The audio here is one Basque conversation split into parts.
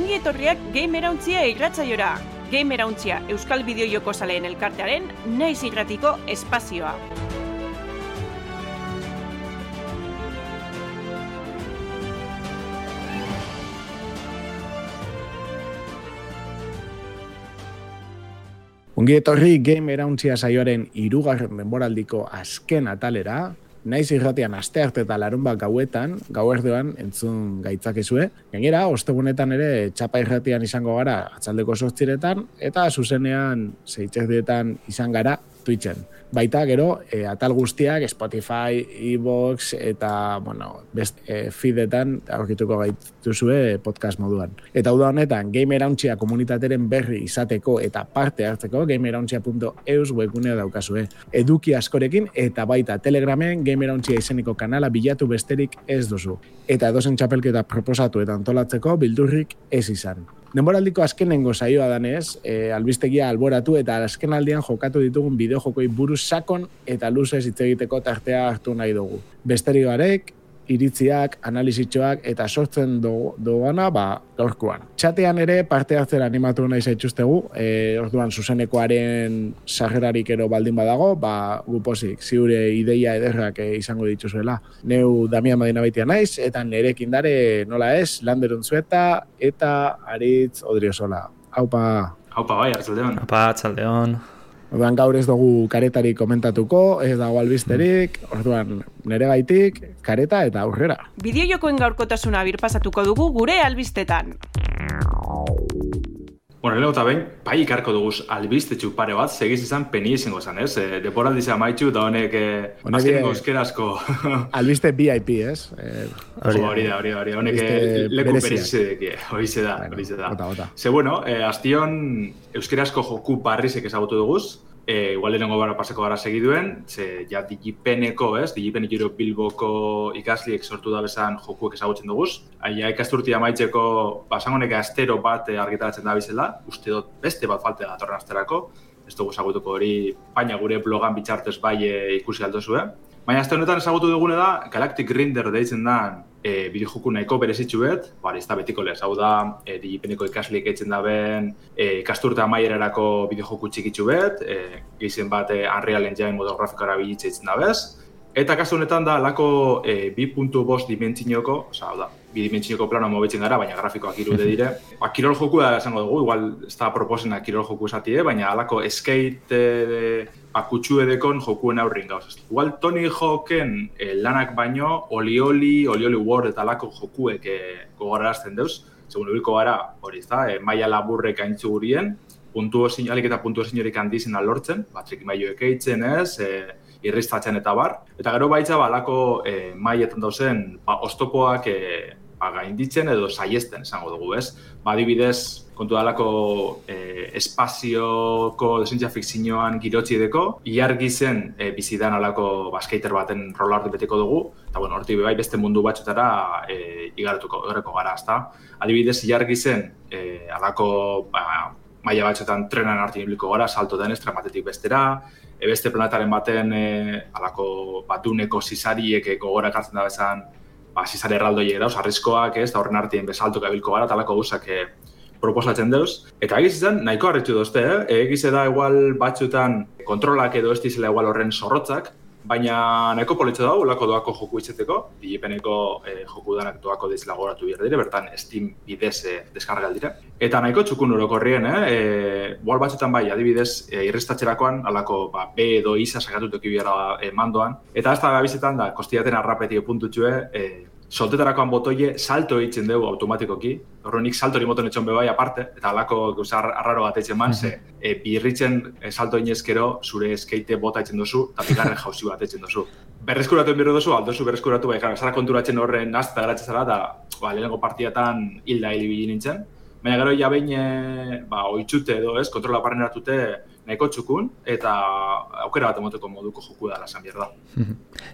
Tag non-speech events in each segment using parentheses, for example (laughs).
Ongi etorriak Gamerauntzia irratzaiora. Gamerauntzia Euskal Bideojoko Zaleen elkartearen naiz irratiko espazioa. Ongi etorri game erauntzia saioaren irugarren denboraldiko azken atalera, naiz irratian aste arte eta larun bat gauetan, gauerdoan entzun gaitzakezue. Gainera, ostegunetan ere txapa irratian izango gara atzaldeko sortziretan, eta zuzenean zeitzerdietan izan gara Twitchen. Baita gero, e, atal guztiak Spotify, Evox eta, bueno, best e, feedetan aurkituko gaituzue podcast moduan. Eta hau da honetan, Gamerauntxia komunitateren berri izateko eta parte hartzeko gamerauntxia.eus webgunea daukazue. Eduki askorekin eta baita Telegramen Gamerauntxia izeniko kanala bilatu besterik ez duzu. Eta edozen txapelketa proposatu eta antolatzeko bildurrik ez izan. Denboraldiko azkenengo saioa danez, e, albistegia alboratu eta azken aldian jokatu ditugun bideojokoi buruz sakon eta luzez hitz egiteko tartea hartu nahi dugu. Besterik garek, iritziak, analizitxoak eta sortzen doana ba, gaurkoan. Txatean ere parte hartzera animatu nahi zaitxustegu, e, orduan zuzenekoaren sarrerarik ero baldin badago, ba, gupozik, ziure ideia ederrak e, izango dituzuela. Neu Damian Madina baitia naiz, eta nerekin dare nola ez, landerun zueta, eta aritz odriozola. Haupa! Haupa bai, hartzaldeon. Haupa, hartzaldeon. Orduan gaur ez dugu karetarik komentatuko, ez dago albisterik, orduan nere gaitik, kareta eta aurrera. Bideo jokoen gaurkotasuna birpasatuko dugu gure albistetan. Bueno, lehen eta behin, bai ikarko dugu albistetxu pare bat, segiz izan peni izango zen, ez? E, Deporaldi zea maitxu eta honek eh, azkeneko euskerazko... (laughs) Albiste VIP, ez? Eh, hori da, hori da, hori da, honek eh, leku berezideki, hori ze da, hori da. Ota. Ze bueno, eh, aztion euskerazko joku parrizek ezagutu duguz, e, igual lehenengo bara paseko gara segiduen, ze ja digipeneko, ez, digipen ikiro bilboko ikasliek sortu da bezan jokuek ezagutzen duguz. Aia ikasturtia maitzeko, basango neka astero bat argitaratzen da bizela, uste dut beste bat falte da torren asterako, ez dugu ezagutuko hori, baina gure blogan bitxartez bai e, ikusi aldo zuen. Baina azte honetan ezagutu dugune da, Galactic Rinder deitzen da e, bideojoku nahiko berezitxu bet, bari ez da betiko lez, hau da, e, digipeneko ikaslik eitzen da ben, e, ikasturta maierarako bideojoku txikitxu bet, e, gizien bat e, Unreal Engine modo grafikara bilitze eitzen da bez, eta kasu honetan da, lako e, 2.5 dimentsioko, oza, hau da, bi dimentsioko plano mobitzen gara, baina grafikoak irude (laughs) dire. Ba, kirol joku da esango dugu, igual ez da proposena kirol joku esatie, baina alako skate akutsu edekon jokuen aurrin gauz. Igual Tony Hawken eh, lanak baino, Olioli, Olioli World eta lako jokuek eh, gogorarazten deuz, segun ubiko gara, hori da, eh, maia laburrek aintzu gurien, puntu alik eta puntu esin handizien alortzen, batrik maioek eitzen ez, eh, irristatzen eta bar. Eta gero baitza, balako eh, maietan dauzen, ba, ostopoak eh, ba, gainditzen edo saiesten esango dugu, ez? Ba, adibidez, kontu dalako e, espazioko desentza fikzioan girotzi edeko, iargi zen e, bizidan alako baskeiter baten rolardu beteko dugu, eta bueno, horti bai beste mundu batxutara e, igartuko, horreko gara, ezta? Adibidez, iargi zen e, alako ba, maila batxetan trenan hartu ibliko gara, salto denez, tramatetik bestera, e, beste planetaren baten e, alako batuneko zizariek gogora hartzen da bezan, ba, zizare erraldoi dauz, arriskoak ez, da horren artien besaltu gabilko gara, talako guzak e, proposatzen deuz. Eta egiz izan, nahiko harritu dozte, eh? egiz da igual batzutan kontrolak edo ez dizela igual horren sorrotzak, baina nahiko politxo dago, lako doako joku itzeteko, digipeneko eh, joku danak doako dizela goratu behar dire, bertan Steam bidez eh, deskarga aldire. Eta nahiko txukun orokorrien, eh? eh igual batzutan bai, adibidez, eh, irrestatxerakoan, alako ba, B edo isa sagatutuk ibera eh, mandoan, eta ez da bizetan da, kostiaten arrapetio puntutxue, eh, soltetarakoan botoie salto egiten dugu automatikoki. Horro nik salto hori moton etxon bebai aparte, eta alako gauza arraro bat etxen man, ze e, birritzen e, salto inezkero zure skate bota etxen duzu, eta bigarren (laughs) jauzi bat etxen duzu. Berreskuratu enbiro duzu, aldozu berreskuratu bai, zara konturatzen horren nazta garatzen zara, eta ba, lehenengo partiatan hilda hili nintzen. Baina gero ja behin, e, ba, oitzute edo ez, kontrola parren eratute nahiko txukun, eta aukera bat emoteko moduko joku da lasan (laughs) da.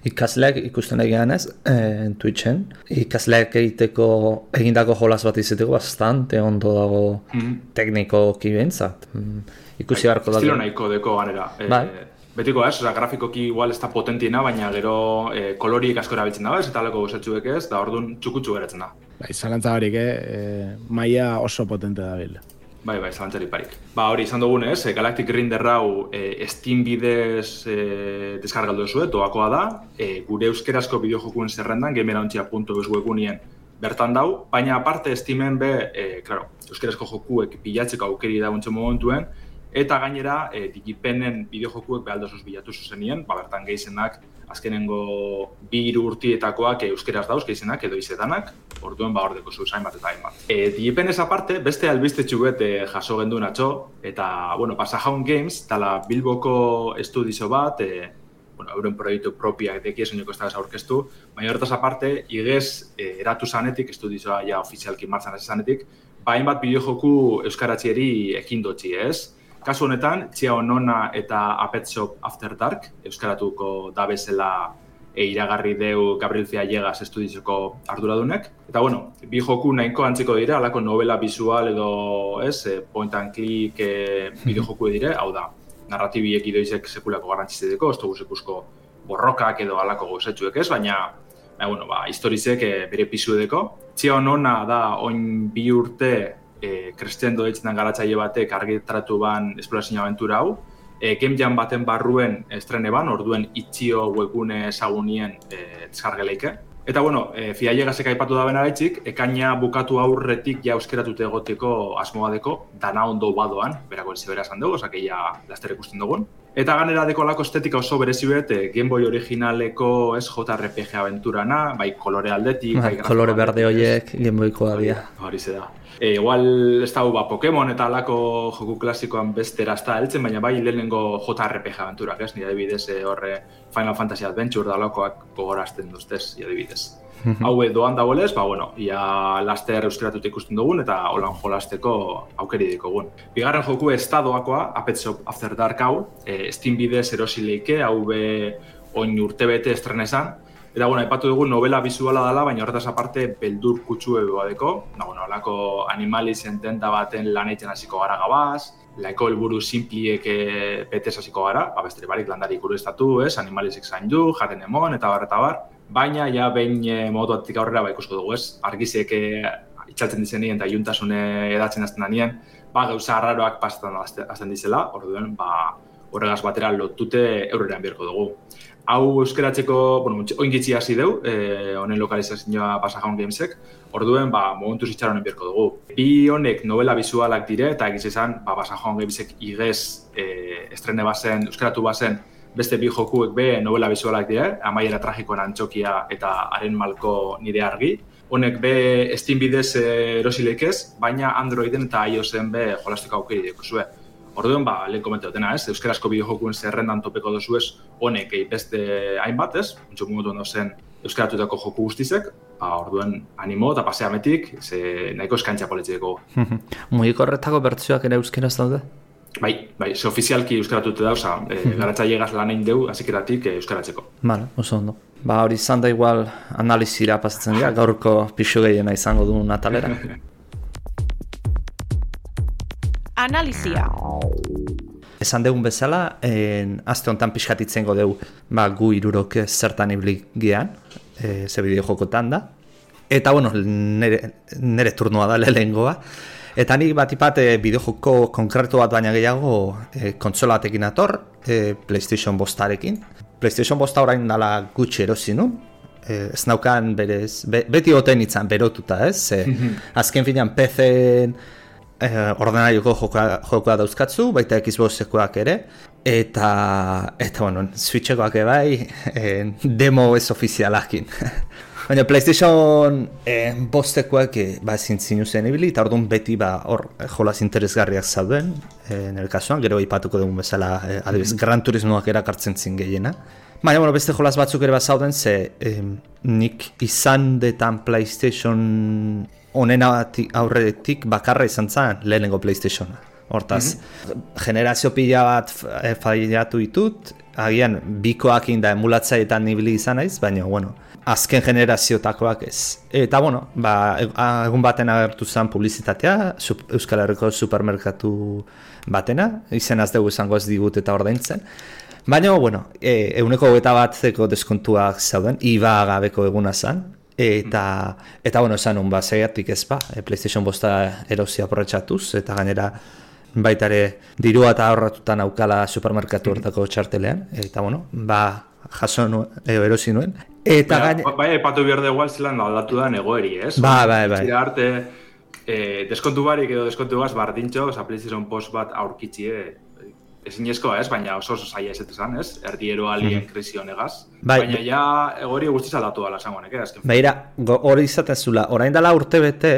Ikasleak ikusten egian ez, e, Twitchen, ikasleak egiteko egindako jolas bat izateko bastante ondo dago mm tekniko kibentzat. Mm. Ikusi beharko da. Estilo nahiko deko ganera. E, bai. Betiko ez, oza, grafikoki igual ez da potentiena, baina gero e, koloriek asko erabiltzen da, ez eta aleko gozatxuek ez, da orduan txukutxu geratzen da. Bai, zalantza barik, eh? maia oso potente da bil. Bai, bai, zalantzari parik. Ba, hori, izan dugun ez, Galactic Grinder hau e, Steam bidez e, deskargaldu duzu, doakoa da, e, gure euskerazko bideojokuen zerrendan, gamerantzia.eus webunien bertan dau, baina aparte Steamen be, e, claro, euskerazko jokuek bilatzeko aukeri da momentuen, eta gainera, e, digipenen bideojokuek behaldosuz bilatu zuzenien, ba, bertan gehizenak azkenengo bi hiru urtietakoak euskeraz dauz izenak edo izedanak, orduen ba ordeko zu zain bat eta hainbat. E, Dipen esa parte, beste albiste txuget e, jaso gendu natxo, eta, bueno, Pasajaun Games, tala Bilboko estudizo bat, e, bueno, euren proiektu propia deki esan joko ez aurkeztu, baina horretaz aparte, igez e, eratu zanetik, estudizoa ja ofizialki martzan ez zanetik, ba hainbat bideojoku euskaratzieri ekin dotzi, ez? Kasu honetan, Txia Onona eta Apet Shop After Dark, euskaratuko da bezala e iragarri deu Gabriel Fiallegas estudizoko arduradunek. Eta bueno, bi joku nahiko antzeko dira, alako novela visual edo ez, e, point and click e, bideo joku dire, hau da, narratibiek idoizek sekulako garantzizeteko, ez dugu borrokak edo alako gozetsuek ez, baina Ba, bueno, ba, historizek e, bere pisu edeko. Txia honona da, oin bi urte e, kresten doetzen garatzaile batek argitratu ban esplorazio aventura hau. E, Game Jam baten barruen estrene ban, orduen itxio webune ezagunien e, txargeleike. Eta bueno, e, fiailegazek aipatu da bena ekaina bukatu aurretik ja euskeratute egoteko asmoa deko, dana ondo badoan, berako zibera esan dugu, osake ja laster ikusten dugun. Eta ganera deko lako estetika oso berezi bet, e, Game Boy originaleko ez JRPG aventurana, bai kolore aldetik, bai, bai kolore berde horiek Game Boykoa dira. Hori da. E, igual ez da ba, Pokemon eta alako joku klasikoan bestera ez da heltzen, baina bai lehenengo JRPG aventurak, ez? Ni adibidez e, horre Final Fantasy Adventure da alakoak gogorazten duztez, adibidez. (laughs) Hau doan dagoelez, ba, bueno, ia laster euskeratut ikusten dugun eta holan jolasteko aukeri dikogun. Bigarren joku estadoakoa, Apex of After Dark hau, e, Steam bidez erosileike, hau be oin urtebete estrenesan, Eta, bueno, epatu dugu novela bizuala dela, baina horretaz aparte beldur kutsu edo badeko. Na, bueno, alako animali zententa baten lan eitzen hasiko gara gabaz, laiko helburu simpliek eh, hasiko gara, ba, beste barik landari ikuru estatu, ez, animalizek zain du, jaten emon, eta bar, eta bar. Baina, ja, behin e, modu atik aurrera, ba, ikusko dugu, ez, argizek e, itxaltzen dizenien eta juntasune edatzen azten danien, ba, gauza arraroak pasetan azten dizela, orduen, ba, horregaz batera lotute eurrean bierko dugu hau euskeratzeko, bueno, oingitzi hasi deu, eh, honen lokalizazioa pasajaun gamesek, orduen, ba, momentu zitxar honen bierko dugu. Bi honek novela bizualak dire, eta egiz esan, ba, pasajaun gamesek igez eh, estrene bazen, euskeratu bazen, beste bi jokuek be novela bizualak dire, amaiera tragikoen antxokia eta haren malko nire argi. Honek be Steam bidez eh, erosilekez, baina Androiden eta iOSen be jolastiko aukeri zuen. Orduan, ba, lehen komentu dena, ez? Euskarazko bideojokuen zerrendan topeko dozu ez, honek beste hainbat, ez? Untxo momentu ondo zen Euskaratutako joku guztizek, ba, orduan animo eta paseametik, ze nahiko eskantza politzeko. (laughs) Mugiko horretako bertzioak ere euskaraz daude? Bai, bai, ze ofizialki euskaratute da, oza, e, garatza llegaz lan egin deu, azikeratik e, euskaratzeko. Vale, oso ondo. Ba, hori izan da igual analizira pasatzen dira, gaurko pixu gehiena izango du natalera. (laughs) analizia. Esan dugun bezala, en, azte honetan pixkatitzen godeu ba, gu irurok zertan iblik gean, e, ze bideo jokotan da. Eta, bueno, nere, nere turnua da lehengoa. Eta nik bat ipat e, bideo joko konkretu bat baina gehiago e, kontsolatekin ator, e, PlayStation bostarekin. PlayStation bosta orain dala gutxi erosi nun, e, ez naukan berez, beti oten itzan berotuta ez, e, azken finean PC-en eh, ordenaioko jokoa, jokoa dauzkatzu, baita Xboxekoak ere, eta, eta bueno, Switchekoak bai, eh, demo ez ofizialakin. (laughs) Baina PlayStation eh, bostekoak eh, ba, zintzinu zen ibili, eta orduan beti ba, hor eh, jolaz interesgarriak zauden, eh, nire kasuan, gero ipatuko dugun bezala, eh, adibes, Gran Turismoak erakartzen zin gehiena. Baina, bueno, beste jolaz batzuk ere bat zauden, ze eh, nik izan detan PlayStation honen aurretik bakarra izan zen lehenengo Playstation. Hortaz, mm generazio pila bat eh, faiatu ditut, agian bikoak inda emulatzaetan nibili izan naiz, baina, bueno, azken generaziotakoak ez. Eta, bueno, ba, egun baten agertu zen publizitatea, Euskal Herriko supermerkatu batena, izen az dugu izango ez digut eta ordaintzen. Baina, bueno, e, euneko eta bat zeko deskontuak zauden, iba gabeko eguna zen, eta, eta bueno, esan un, ba, zeiatik ez ba, e, PlayStation bosta erosi aprobetsatuz, eta gainera baitare dirua eta ahorratutan aukala supermerkatu hortako txartelean, eta bueno, ba, jaso nuen, erosi nuen. Eta gaine... Bai, epatu behar igual zelan aldatu da negoeri, ez? Ba, bai, bai. Zira arte, eh, deskontu barik edo deskontu gaz, bardintxo, oza, PlayStation Post bat aurkitzie, ezin ez, baina oso oso zaila ez esan, ez? Erdiero alien mm. krisi honegaz. Bai, baina ja, egori guztiz aldatu dala zangonek, eh? Baina, hori izatezula, orain dela urte bete,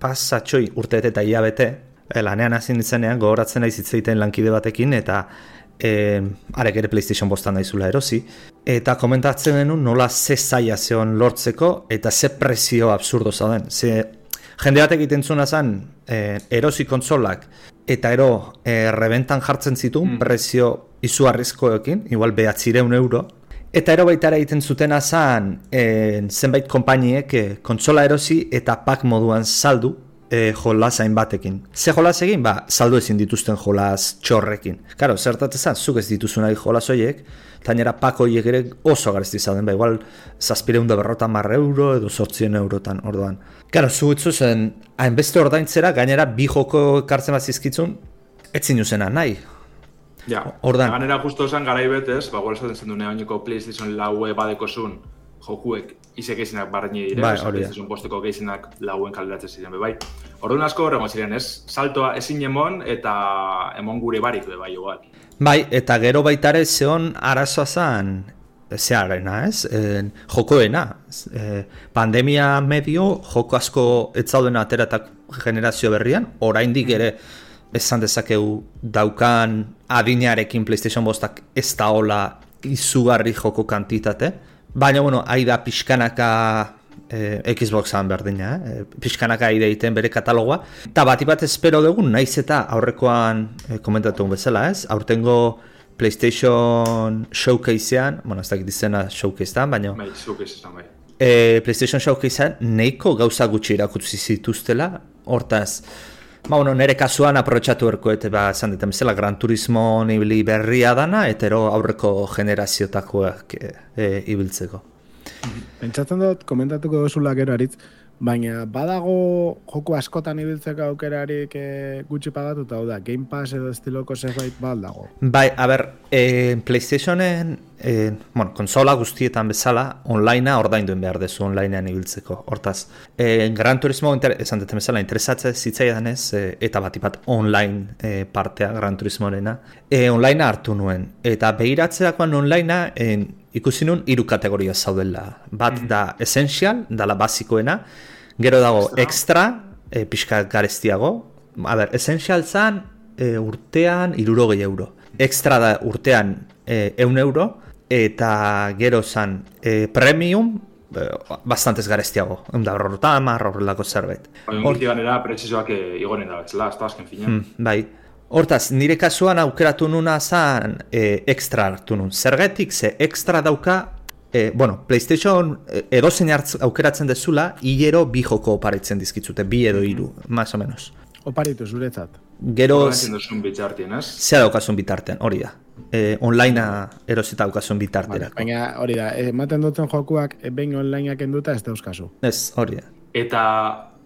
pasatxoi urte bete eta ia bete, eh, lanean hasi nintzenean, gogoratzen nahi zitzeiten lankide batekin, eta e, arek ere PlayStation bostan daizula erosi, eta komentatzen denun nola ze zaila zeon lortzeko, eta ze presio absurdo zauden. Ze, jende batek egiten zuna zen, e, erosi konsolak, eta ero e, rebentan jartzen zituen mm. presio izuarrizkoekin, igual behatzireun euro, Eta ero baita egiten zuten azan e, zenbait konpainiek e, kontsola erosi eta pak moduan saldu e, jolas batekin. Ze jolas egin? Ba, saldu ezin dituzten jolas txorrekin. Karo, zertatzen zuk ez dituzu nahi jolas horiek, tainera pako horiek ere oso garezti zauden, ba, igual zazpire hundu berrotan marre euro edo sortzien eurotan orduan. Karo, zu etzu zen, hainbeste ordaintzera, gainera bi joko ekartzen bat zizkitzun, ez zinuzena nahi. Ja, ordan. Ganera justo esan garaibetez, ba, guela esaten zen dune, PlayStation laue badeko zun, jokuek ise geizenak barreini dire, bai, hori da. posteko geizenak lauen kaleratzen ziren, bai. Orduan asko horrego ziren, ez? Saltoa ezin emon eta emon gure barik, bai, igual. Bai, eta gero baitare zeon arazoa zan, zeharena, ez? E, jokoena. E, pandemia medio, joko asko etzauden ateratak generazio berrian, oraindik ere esan dezakegu daukan adinarekin PlayStation bostak ez da hola izugarri joko kantitate. Baina, bueno, aida pixkanaka eh, Xboxan berdina, eh? pixkanaka aida egiten bere katalogoa. Eta bat bat espero dugun, naiz eta aurrekoan eh, komentatu bezala, ez? Aurtengo PlayStation Showcasean, bueno, ez dakit izena Showcasean, baina... Bai, Showcasean, bai. Eh, PlayStation Showcasean neiko gauza gutxi irakutsi zituztela, hortaz, Ba, bueno, nere kasuan aprotxatu erko, eta ba, esan ditem zela, Gran Turismo nibili berria dana, etero aurreko generaziotakoak e, e, ibiltzeko. Pentsatzen dut, komentatuko duzula gero aritz, Baina badago joko askotan ibiltzeko aukerarik e, gutxi pagatu eta da, Game Pass edo estiloko zerbait baldago. Bai, a ber, e, PlayStationen, e, bueno, konsola guztietan bezala, onlinea ordainduen behar dezu onlinean ibiltzeko. Hortaz, e, Gran Turismo, esan dut bezala, interesatze zitzaidan ez, e, eta bat ipat online e, partea Gran Turismoarena, e, onlinea hartu nuen. Eta behiratzeakoan onlinea, e, ikusi nun hiru kategoria zaudela. Bat mm. da essential, dala basikoena, gero dago extra, e, pixka garestiago. A ber, essential zan e, urtean irurogei euro. Extra da urtean e, eun euro, eta gero zan e, premium, e, bastantez garestiago. Egun da horretan, horrelako zerbait. Horti ganera, precisoak igonen da, ez da, azken fina. Mm, bai, Hortaz, nire kasuan aukeratu nuna zan e, extra hartu nun. Zergetik ze extra dauka, e, bueno, PlayStation e, edo zein aukeratzen dezula, hilero bi joko oparitzen dizkitzute, bi edo hiru, más o menos. Oparitu zuretzat. Gero... Zea daukazun bitartean, hori da. E, onlinea erosita daukazun bitarterak. baina hori da, ematen duten jokuak, e, behin onlineak enduta ez dauzkazu. Ez, hori da. Eta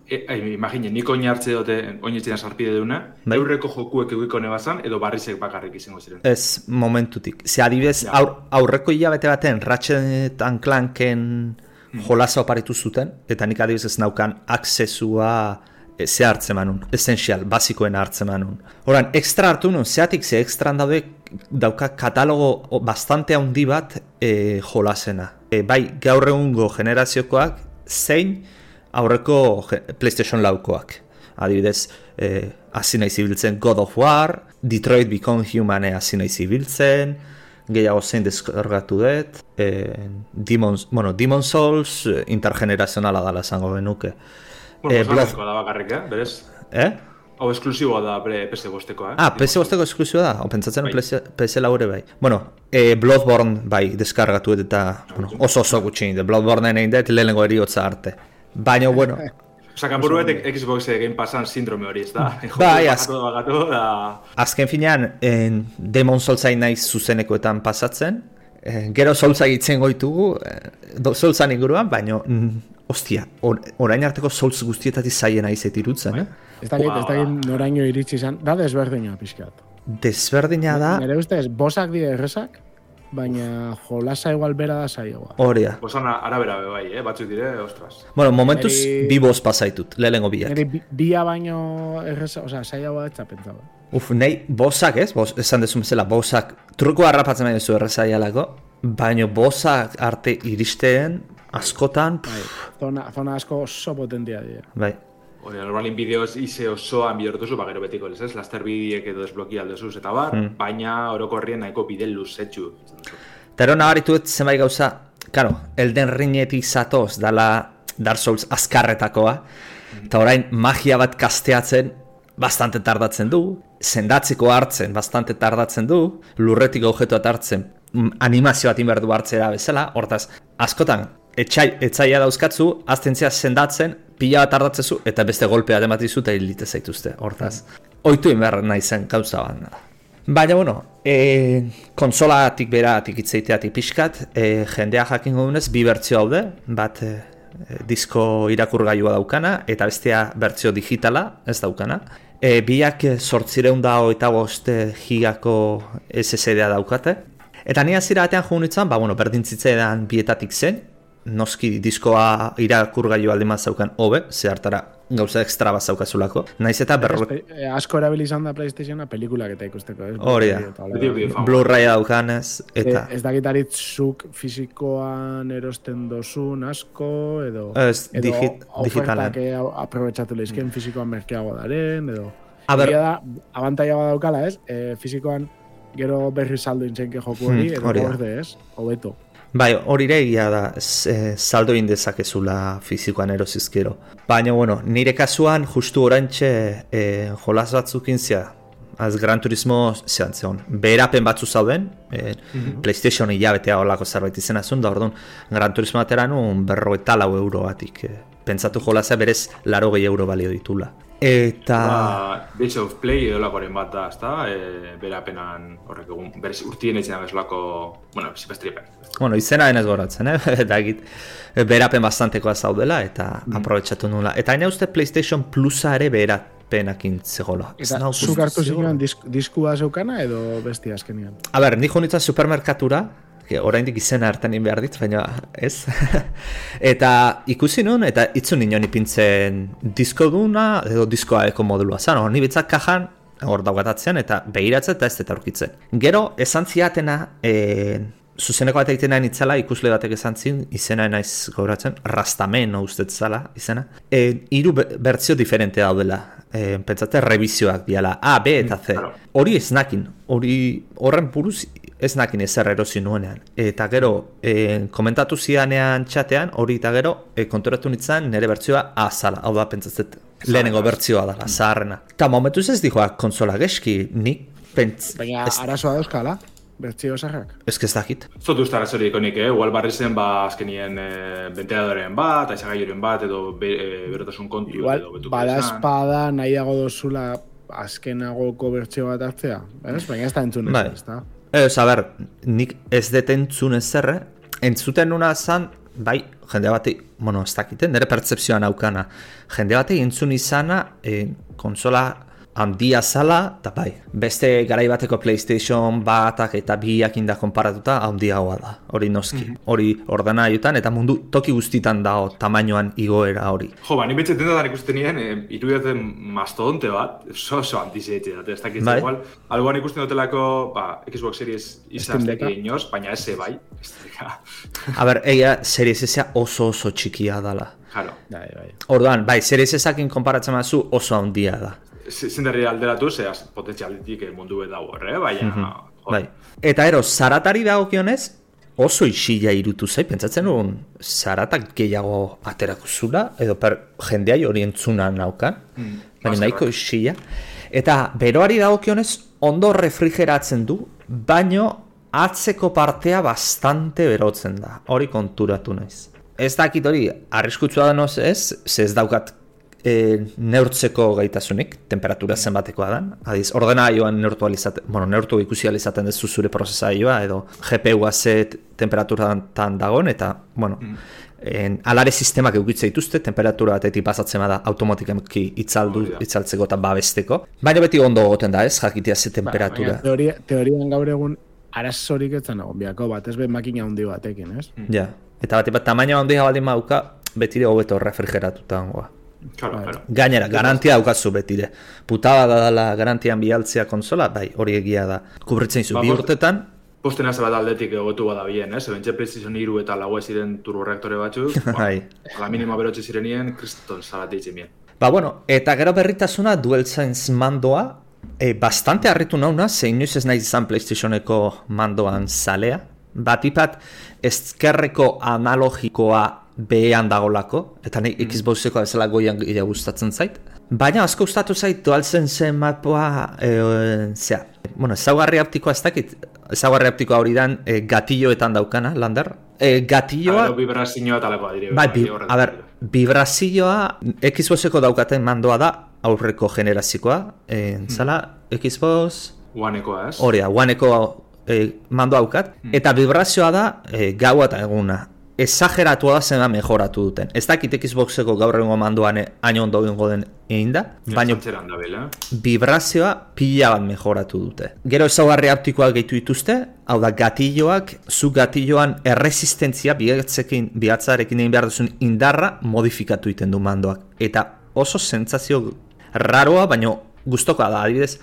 e, imagine, nik oin hartze dute oin sarpide duna, bai. eurreko jokuek egiko nebazan, edo barrizek bakarrik izango ziren. Ez, momentutik. Ze adibez, aur, aurreko hilabete baten, Ratchet Clanken hmm. jolasa oparitu zuten, eta nik adibez ez naukan aksesua e, ze hartzen manun, essential, basikoen hartzen manun. Horan, ekstra hartu nun, zeatik ze ekstra daude dauka katalogo bastante handi bat e, jolasena. E, bai, gaur egungo generaziokoak, zein, aurreko PlayStation laukoak. Adibidez, eh, hasi nahi zibiltzen God of War, Detroit Become Human hasi nahi zibiltzen, gehiago zein deskargatu dut, eh, Demon's, bueno, Demon Souls eh, intergenerazionala dala esango benuke. Bueno, eh, Blood... da bakarrik, eh? Berez? Eh? Hau esklusiboa da bre, PS bosteko, eh? Ah, PS bosteko esklusiboa da? O pentsatzen bai. PS laure bai. Bueno, eh, Bloodborne bai deskargatu eta bueno, oso oso gutxin. Bloodborne egin dut lehenengo eriotza arte. Baina, bueno... (laughs) Osa, kanburu betek Xbox egin pasan sindrome hori, ez da? Bai, azken finean, en, Demon Soulsain naiz zuzenekoetan pasatzen, gero Soulsa egitzen goitugu, eh, Soulsan inguruan, baina mm, ostia, or, orain arteko Souls guztietatik zaiena izet irutzen, eh? Ez dakit, ez dakit noraino iritsi izan, da desberdina pixkat. Desberdina da, Nire ustez, bosak dire errezak, baina jolasa igual bera da saioa. hori da. Osan arabera be bai, eh? batzuk dire, ostras. Bueno, momentuz Neri- bi boz pasaitut, lehenengo biak. Nire bi- bia baino erreza, osea, saioa ez da pentsaba. Uf, nahi, bozak ez, boz, esan dezu bezala, bozak, truko harrapatzen nahi duzu errezaialako, baina bozak arte iristeen, askotan, Bai, pff, zona, zona asko oso potentia dira. bai, normalin bideoz ize osoan bihurtuzu, ba, gero betiko ez, ez? Laster bideek edo desbloki aldezuz eta bar, Hmm. baina orokorrien nahiko bide luzetxu. Eta ero nabaritu dut zenbait gauza, karo, Elden Ringetik zatoz, dala Dark Souls azkarretakoa, eta orain magia bat kasteatzen bastante tardatzen du, sendatzeko hartzen bastante tardatzen du, lurretik objektu bat hartzen mm, animazio bat inberdu hartzera bezala, hortaz, askotan, etxai, etzaia dauzkatzu, aztentzia sendatzen, pila bat tardatzezu, eta beste golpea dematizu eta hilite zaituzte, hortaz. Oitu inber nahi zen gauza bat. Baina, bueno, e, konsolatik beratik itzeiteatik pixkat, e, jendea jakingo dunez, bi bertzio haude, bat e, disko irakurgailua daukana, eta bestea bertzio digitala, ez daukana. E, biak sortzireun da eta bost e, gigako SSD-a daukate. Eta ni hasiera batean jo nintzen, ba, bueno, berdintzitzean bietatik zen, noski diskoa irakurgailu aldi zaukan hobe, ze hartara gauza ekstra bat zaukazulako. Naiz eta berro... Eh, asko erabili izan da Playstationa pelikulak eta ikusteko, ez? Hori da. Blu-ray daukanez, eta... Eh, ez dakitarit zuk fizikoan erosten dozun asko, edo... Ez, edo digit- digitalean. ofertak eh, aprobetxatu lehizken fizikoan merkeago daren, edo... A ber- da, abantaia bat daukala, ez? E, fizikoan gero berri saldo intzenke joku hori, Hmm, edo hori da. gorde, ez? Hobeto. Bai, hori ere egia da, eh, saldo indezakezula fizikoan erosizkero. Baina, bueno, nire kasuan, justu orantxe eh, jolas batzukin zea, az Gran Turismo zean zeon, beherapen batzu zauden, eh, PlayStation hilabetea holako zerbait izena zuen, da orduan, Gran Turismo atera nun berro eta lau euro batik. Eh, pentsatu jolazea berez laro gehi euro balio ditula. Eta... Ba, Base of Play edo lakoren bat da, ezta? E, berapenan horrek egun, berez urtien etxean bezalako, bueno, zipestripen. Bueno, izena denez goratzen, eh? (laughs) eta egit, berapen bastantekoa zaudela, eta Mm. aprobetsatu nula. Eta hain uste PlayStation Plusa ere berapenakin zegoela. Ez Eta nau zuk hartu zinean disk, diskua zeukana edo besti azkenian? A ber, nik nintzen supermerkatura, oraindik izena hartan behar dit, baina ez. (laughs) eta ikusi nun, eta itzun nion ipintzen disko duna, edo diskoa eko modulua zan, hor, ni bitzak kajan, hor daugatatzean, eta behiratzen eta ez eta aurkitzen. Gero, esan ziatena, e, zuzeneko bat egiten nahi nitzala, ikusle batek esan zin, izena naiz goratzen, rastamen ustez zala, izena. E, hiru be- bertzio diferente daudela. E, pentsate, revizioak diala, A, B eta C. Hori ez nakin, hori horren buruz ez nakin ezer erosi nuenean. Eta gero, e, komentatu zidanean txatean, hori eta gero, e, konturatu nintzen nire bertzioa azala, hau da pentsatzet, lehenengo bertzioa dela, zaharrena. Eta momentuz ez dijoa konsola geski, nik pentz... Baina ez, arazoa dauzkala, bertzio zarrak. ez ez dakit. Zot usta arazorik ikonik, eh? Igual barri zen, ba, azkenien e, ventiladoren bat, aizagailoren bat, edo be, e, berotasun kontu, Igual, edo betuko bada espada nahiago dozula azkenagoko bertzio bat hartzea, ez? Baina ez da entzun ez, Bai. ez da? Ez, a ber, nik ez dut entzun ezerre, entzuten nuna zan, bai, jende bati, bueno, ez dakiten, nire pertsepzioa naukana, jende bati entzun izana, e, konsola handia zala, eta bai, beste garai bateko PlayStation batak eta biak inda konparatuta handiagoa da, hori noski, hori ordena jutan, eta mundu toki guztitan dago tamainoan igoera hori. Jo, ba, ni betxe tendetan ikusten nien, e, irudiatzen mastodonte bat, oso oso antizeetxe da, ez dakit, Bai. igual, alboan ikusten dutelako, ba, Xbox Series izazteke inoz, baina eze bai, ez (laughs) A ber, egia, Series S oso oso txikia dala. jaro. Bai, bai. Orduan, bai, Series S-akin konparatzen bazu oso handia da. Zinderri alderatu, ze potentzialitik eh, mundu dago horre, baina, jo, Bai. Eta ero, zaratari dagokionez, oso isila irutu zai, pentsatzen nuen, zaratak gehiago aterako zula, edo per jendea hori entzuna naukan, baina Bazter nahiko isila. Eta beroari dagokionez, ondo refrigeratzen du, baino atzeko partea bastante berotzen da, hori konturatu naiz. Ez dakit hori, arriskutsua da noz ez, ze ez daukat e, neurtzeko gaitasunik, temperatura zenbatekoa da. Adiz, ordena joan neurtu alizaten, bueno, neurtu ikusi alizaten dezu zure prozesaioa, edo GPU-a ze temperaturan dagoen, eta, bueno, mm. en, alare sistemak eukitza dituzte, temperatura batetik pasatzen bada automatikamente itzaldu, oh, itzaltzeko eta babesteko. Baina beti ondo goten da ez, jakitea ze ba, temperatura. Ba, teoria, teorian gaur egun arazorik etzen nago, biako bat, ez be makina handi batekin, ez? Ja, eta bat, bat tamaina handi baldin mauka, beti hobeto refrigeratuta hangoa. Claro, bai. claro. Gainera, garantia daukazu betire. Putada da dela garantian bialtzea konsola, bai, hori egia da. Kubritzen zu, ba, bi urtetan, Posten azala aldetik egotu bada bien, eh? Zebentxe Precision iru eta lagu ziren turboreaktore batzuk. (laughs) bai. Ala minima berotxe zirenien, kriston zalat mien. Ba, bueno, eta gero berritasuna DualSense mandoa, e, bastante harritu nauna, zein nuiz ez nahi izan PlayStationeko mandoan zalea. Batipat, ezkerreko analogikoa behean dagolako, eta nahi mm. Xboxeko ezela goian gira gustatzen zait. Baina asko gustatu zait DualSense mapoa, e, zera, bueno, ezaugarri optikoa ez dakit, ezagarri optikoa hori dan e, gatilloetan daukana, Lander. E, gatilloa... Vibrazioa talakoa dire. Bai, bi, a ber, vibrazioa Xboxeko daukaten mandoa da aurreko generazikoa. E, zala, Xbox... Onekoa, ez? Hori da, Oneko e, mando haukat. Hmm. Eta vibrazioa da e, gaua eta eguna exageratu da zena mejoratu duten. Ez dakit Xboxeko gaur egun manduan hain ondo gengo den egin da, baina vibrazioa pila bat mejoratu dute. Gero ezaugarri aptikoa gehitu dituzte, hau da gatilloak, zu gatilloan erresistentzia bihatzekin, bihatzarekin egin behar duzun indarra modifikatu iten du mandoak. Eta oso sentsazio raroa, baina gustokoa da, adibidez,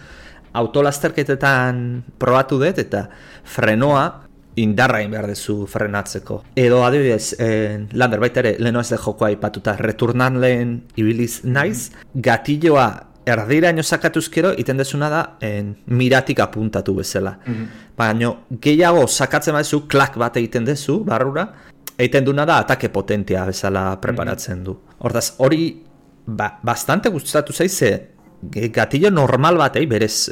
autolasterketetan probatu dut eta frenoa indarra egin behar dezu frenatzeko. Edo adibidez, eh, lander baita ere, leheno ez de jokoa ipatuta, returnan lehen ibiliz naiz, gatilloa erdira ino sakatuzkero, iten dezuna da, en, miratik apuntatu bezala. Mm Baina, gehiago sakatzen badezu, klak bat egiten dezu, barrura, egiten duna da, atake potentia bezala preparatzen du. Hortaz, hori, ba, bastante gustatu zaize, gatillo normal batei, berez,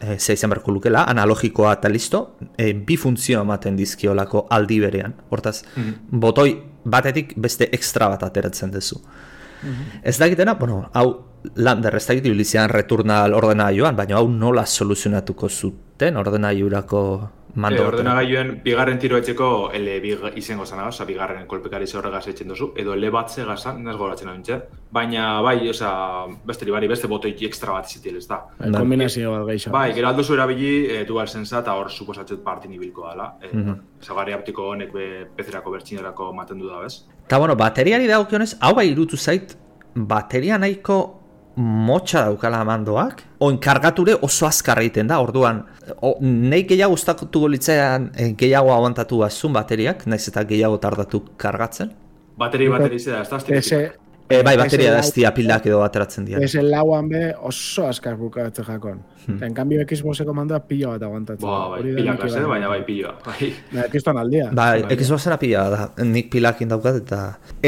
e, ze izan berko lukela, analogikoa eta listo, e, bi funtzio ematen dizkiolako aldi berean. Hortaz, mm botoi batetik beste ekstra bat ateratzen duzu. Mm Ez dakitena, bueno, hau lander ez dakit ibilizian returnal ordena joan, baina hau nola soluzionatuko zuten ordena mando. E, ordenagailuen bigarren tiro etxeko ele big izango zana, oza, bigarren kolpekari horregaz etxen duzu, edo ele bat zegazan, nes goratzen hau Baina, bai, oza, beste libari, beste botoik ekstra bat izitil ez da. Bai, kombinazio bat geixo. Bai, gero aldo zuera bili, e, dual sensa, eta hor suposatzet partin ibilko dela. E, mm -hmm. aptiko honek be, pezerako bertxinerako maten du da, bez? Eta, bueno, bateriari dagokionez, hau bai irutu zait, bateria nahiko motxa daukala mandoak, oin kargature oso azkarra egiten da, orduan, o, nahi gehiago ustakutu golitzean eh, gehiago aguantatu bazun bateriak, naiz eta gehiago tardatu kargatzen. Bateri, bateri zera, ez da, E, bai, bateria da estia pildak edo ateratzen dira. Ese lauan be oso azkar bukatzen jakon. Hmm. En cambio, Xboxeko mandoa pilo bat aguantatzen. Ba, bai, pilak ez, baina bai, pilo. Bai, ba, Xboxan aldia. Bai, Xboxena pila da, nik pilakin daukat eta...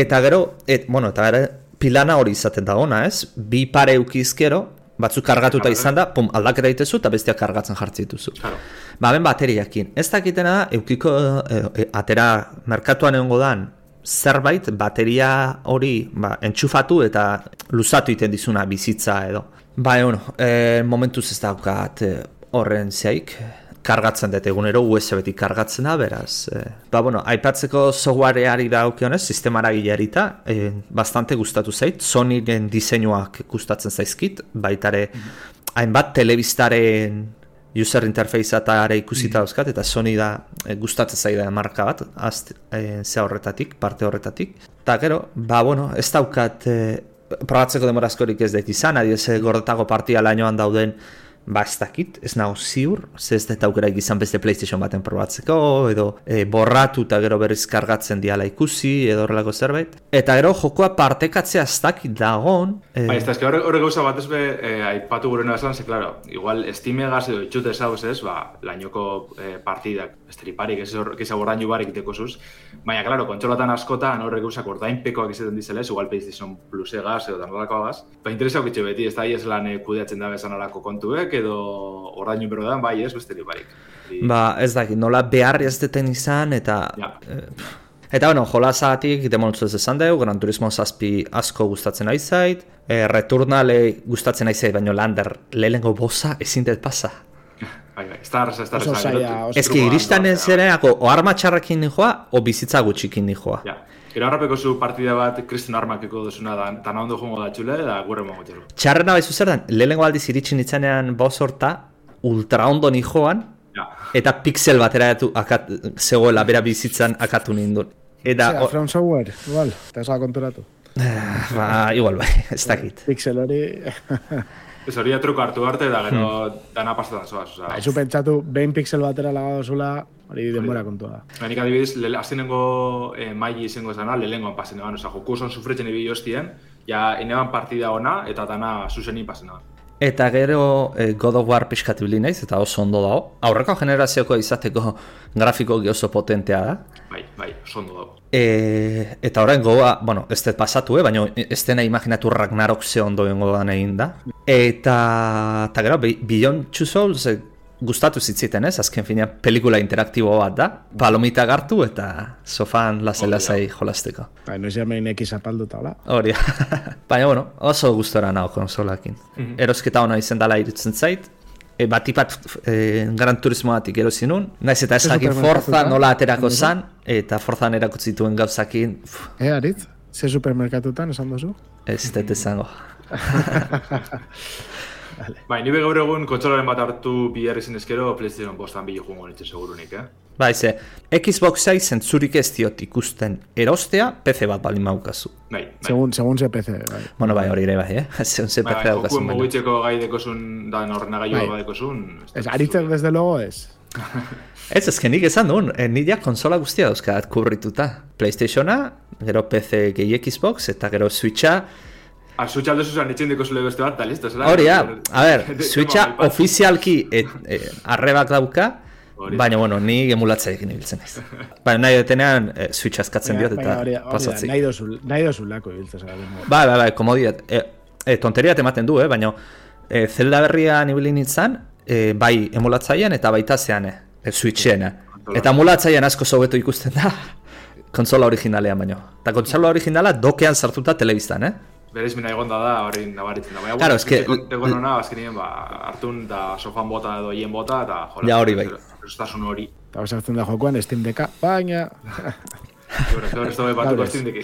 Eta gero, et, bueno, eta gero, pilana hori izaten da ona, ez? Bi pare ukizkero, batzuk kargatuta izan da, pum, aldaketa ditezu eta bestiak kargatzen jartzi dituzu. Claro. Ba, ben bateriakin. Ez dakitena da, eukiko e, atera merkatuan egongo dan, zerbait bateria hori ba, entxufatu eta luzatu iten dizuna bizitza edo. Ba, egon, e, momentuz ez daukat horren zeik, kargatzen dut egunero USB-tik kargatzen da, beraz. E, ba, bueno, aipatzeko softwareari da okionez, sistemara gilarita, e, eh, bastante gustatu zait, Sonyren diseinuak gustatzen zaizkit, baitare, mm hainbat telebistaren user interface eta are ikusita mm dauzkat, eta Sony da e, gustatzen zaida marka bat, azt, e, ze horretatik, parte horretatik. Eta gero, ba, bueno, ez daukat, e, probatzeko demorazkorik ez dut izan, adiez, gordetago partia lainoan dauden, ba ez dakit, ez nago ziur, ze ez dut aukera izan beste Playstation baten probatzeko, edo e, borratu eta gero berriz kargatzen diala ikusi, edo horrelako zerbait. Eta gero jokoa partekatzea ez dakit dagon. E... Ba, ez da, horre gauza bat ez be, e, aipatu gure nabezan, ze, klaro, igual estime gaz edo itxute zauz ez, ba, lainoko e, partidak, estriparik, ez ez abordainu barik iteko zuz, baina, klaro, kontxolatan askotan horre gauza kordainpekoak izaten dizelez, igual Playstation Plus egaz edo tanolako agaz, ba, interesau kitxe beti, ez da, ez lan kudeatzen da bezan alako kontuek, edo ordainu bero da, bai ez besterik barik. Ba, ez dakit, nola behar ez deten izan, eta... Ja. Eh, Eta bueno, jolasatik demoltzu ez esan dugu, Gran Turismo zazpi asko gustatzen ari zait, e, Returnale gustatzen ari zait, baina lander lehenengo bosa ezin dut pasa. Bai, bai, ez da arrasa, ez da Oso arrasa. zaila, oso- Ez ki, iristan ez ere, o arma txarrekin nijoa, o bizitza gutxikin nijoa. Ja. Gero harrapeko zu partida bat Kristen armakeko duzuna da, eta ondo jongo da txule, da gure mongo txelu. Txarrena baizu zer den, lehenengo aldiz iritsi nitzanean boss horta, ultra ondo nijoan, Ja. eta pixel batera akat, zegoela bera bizitzan akatu nindun. Eta, Zera, o, From Software, igual, eta ez da konturatu. (sighs) ba, igual bai, ez dakit. Pixel hori, (laughs) Ez hori da truko hartu arte, da gero dana pasatan zoaz. Oza. haizu pentsatu, behin pixel batera lagadozula, hori denbora kontua da. Nik adibidez, le, aztenengo eh, maili izango zena, lehenengoan pasen eban, oza, joku oson sufretzen ibili hostien, ja eneban partida ona, eta dana zuzenin pasen eban. Eta gero eh, God of War pixkat ibili naiz, eta oso ondo dago. Aurreko generazioko izateko grafiko oso potentea da. Bai, bai, oso ondo dago. E, eta orain goa, bueno, ez dut pasatu, eh, baina ez dena imaginatu Ragnarok ze ondo bengo egin da. Eta, eta gero, Be- Beyond Two Souls gustatu zitziten, ez? Azken finean pelikula interaktibo bat da. Palomita gartu eta sofan lasai-lasai jolasteko. Bai, noiz jamen ekiz apalduta, hola. Hori, (laughs) baina bueno, oso gustora nago konsolakin. Erosketa ona izen dela irutzen zait, e, batipat e, Gran Turismo batik erosi nun, naiz eta ez jakin? Forza nola aterako zan, eta Forzan erakutsi dituen gauzakin, E, aritz? Ze supermerkatutan esan duzu? ez dut esango. (laughs) (laughs) Bai, nire gaur egun kontsolaren bat hartu bihar izin ezkero, PlayStation bostan bilo jungo nitxe segurunik, eh? Bai, ze, Xboxai zentzurik ez diot ikusten erostea, PC bat bali maukazu. Bai, bai. Segun, segun ze PC, bai. Bueno, bai, hori ere bai, eh? (laughs) Zeun ze Bai, PC bai, daukazu. baina. mugitzeko gai dekozun, da norrena gai Bai. dekozun. Ez, aritzek desde logo ez. Ez, ezken (laughs) nik esan duen, eh, nire konsola guztia dauzkat kubrituta. Playstationa, gero PC gehi Xbox, eta gero Switcha, Azutxa aldo zuzan itxen deko zule beste bat, da listo, (laughs) zela? Hori, ja, a ber, Switcha ofizialki et, e, arrebak dauka, baina, bueno, ni emulatzaekin ibiltzen naiz. baina nahi detenean e, Switcha eskatzen diot eta da, pasatzik. Nahi dozu, nahi dozu lako ibiltzez gara. Bai, bai, bai, komodiat. E, e, tonteriat ematen du, eh, baina e, Zelda berrian ibili nintzen, e, bai emulatzaian eta baita zean, eh, e, Switchen. eh. Eta emulatzaian asko zobeto ikusten da, (laughs) konsola originalean baino. Eta konsola originala dokean sartuta telebistan, eh? Berez mina egonda da, hori nabaritzen da. Baina, Claro, bueno, eske- Switcheko Egon hona, azkenien, ba, hartun da sofan bota edo hien bota, eta jola. Ja, hori bai. Erostasun hori. Eta sartzen da jokoan Steam Deka, baina... (laughs) Gaur gaur ez dabe Gaur batuko ez. estindeki.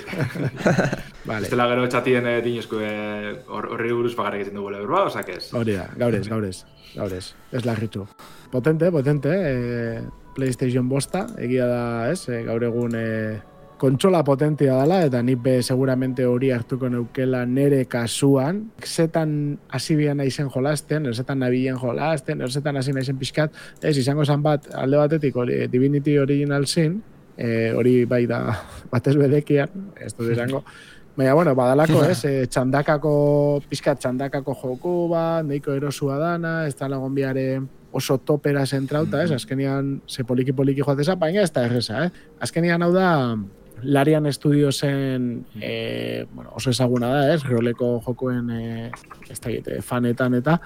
(laughs) Vale, Estela gero txatien eh, dinuzko eh, hor- horri buruz bakarrik egiten dugu lebur ba, osak ez. hori da, gaur ez, gaur ez, gaur ez. Ez larritu. Potente, potente, eh, PlayStation bosta, egia da, ez, eh, gaur egun eh, kontsola potentia dela, eta nik be seguramente hori hartuko neukela nere kasuan, zetan hasi bian naizen jolasten, zetan nabilen jolasten, zetan hasi naizen pixkat, ez, izango zan bat, alde batetik, hori, Divinity Original Sin, eh, hori bai da (laughs) batez bedekian, ez dut izango, Baina, bueno, badalako, ez, e, txandakako, pizkat txandakako joku bat, nahiko erosua dana, ez da lagon biare oso topera zentrauta, ez, azkenian ze poliki-poliki joateza, baina ez da erresa, eh? Azkenian hau da, Larian Studiosen e, bueno, oso ezaguna da, ez, roleko jokuen e, ez da egite, fanetan eta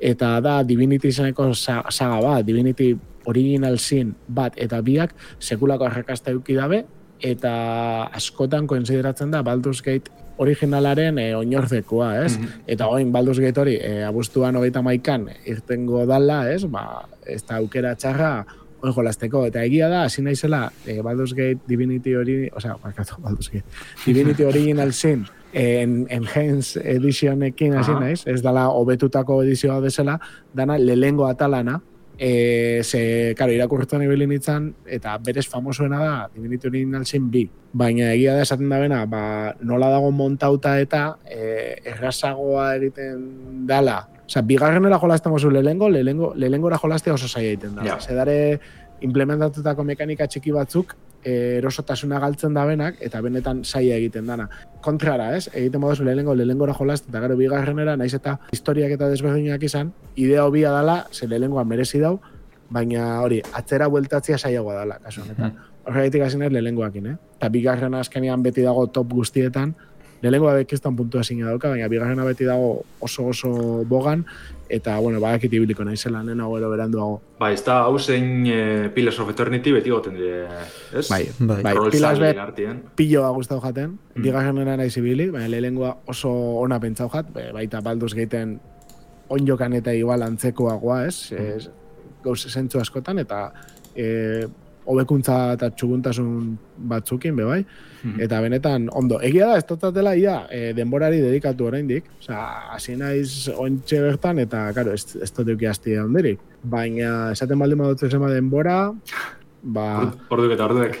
eta da Divinity izeneko sa- saga bat, Divinity Original Sin bat eta biak sekulako arrakasta eduki dabe eta askotan konsideratzen da Baldur's Gate originalaren e, oinordekoa, ez? Eta oin Baldur's Gate hori e, abuztuan hogeita maikan irtengo dala, ez? Ba, ez da aukera txarra jolasteko. Eta egia da, hasi naizela e, Baldur's Gate Divinity hori, osea, barkatu, Baldur's Gate, Divinity Original Sin en Enhanced Editionekin hasi naiz, ez dala hobetutako edizioa bezala, dana lehengo atalana, e, ze, karo, irakurtzen ibili nintzen, eta berez famosoena da Divinity Original Sin bi. Baina egia da esaten da bena, ba, nola dago montauta eta e, errazagoa egiten dala. Osea, bigarrenera jolasten mozu lehengo, lehengo, lehengora jolastea oso zaila egiten da. Ja. Zedare implementatutako mekanika txiki batzuk e, erosotasuna galtzen da benak, eta benetan zaila egiten dana. Kontrara, ez? Egiten moduzu lehengo, lehenengora jolast, eta gero bigarrenera, naiz eta historiak eta desberdinak izan, idea hobia dala, ze lehengoa merezi dau, baina hori, atzera bueltatzia zailagoa dala, kasu honetan. Horregatik hasi naiz lehengoakin, eh? Eta bigarrena azkenean beti dago top guztietan, lehenengo da bekiztan puntua zina dauka, baina bigarrena beti dago oso oso bogan, eta, bueno, badakit ibiliko naizela, nena gero beranduago. Ba, ez da, hau zein e, Pillars of Eternity beti goten dire, ez? Bai, Bai. bai, Pillars bet, artean. pilloa gustau jaten, Mm. bigarrenera naiz ibili, baina lehenengoa oso ona pentsau jat, baita balduz geiten onjokan eta igual antzekoagoa, ez? ez gauz zentzu askotan, eta e, hobekuntza eta txuguntasun batzukin, be bai, Mhm. eta benetan, ondo, egia da, ez totatela ia e, denborari dedikatu oraindik, osea, hasi naiz ontxe bertan, eta, karo, ez, ez dut euki hasti ondirik, baina esaten baldin badut zema denbora, ba, Orduek eta orduek.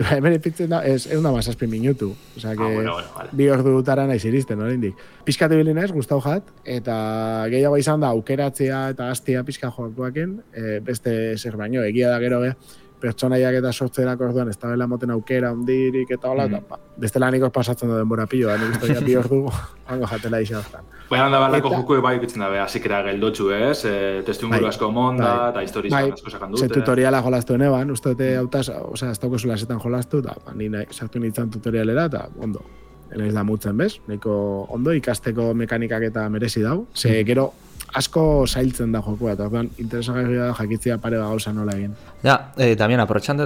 (laughs) hemen ipitzen da, ez, egun da mazazpi minutu. Osea, que, Ah, bueno, bueno, vale. bi ordu dutara naiz iristen, oraindik. Pizkat ibili naiz, gustau jat, eta gehiago izan da, aukeratzea eta hastia pizka joakoaken, e, beste zer baino, egia da gero, be, pertsonaiak eta sortzerak orduan, ez da bela moten aukera ondirik eta hola, Mm. eta, ba, beste lanikos pasatzen da denbora pilloa, nik uste ja bi ordu, (laughs) hango jatela izan. Baina handa balako Eta- jokuek bai ikutzen dabe, azikera geldotxu, ez? E, testu inguru Bai, asko monda, bai. eta historiz Bai, asko sakan Ze dute. tutoriala jolastu eneban, uste dute autaz, osea, ez daukazula esetan jolastu, eta ba, ni nahi, sartu nintzen tutorialera, eta ondo. Enaiz da mutzen, bez? Nahiko ondo ikasteko mekanikak eta merezi dau. Ze gero asko zailtzen da jokua, eta orduan interesagarria da jakitzea pare bat gauza nola egin. Ja, eh, Damian, aprotxan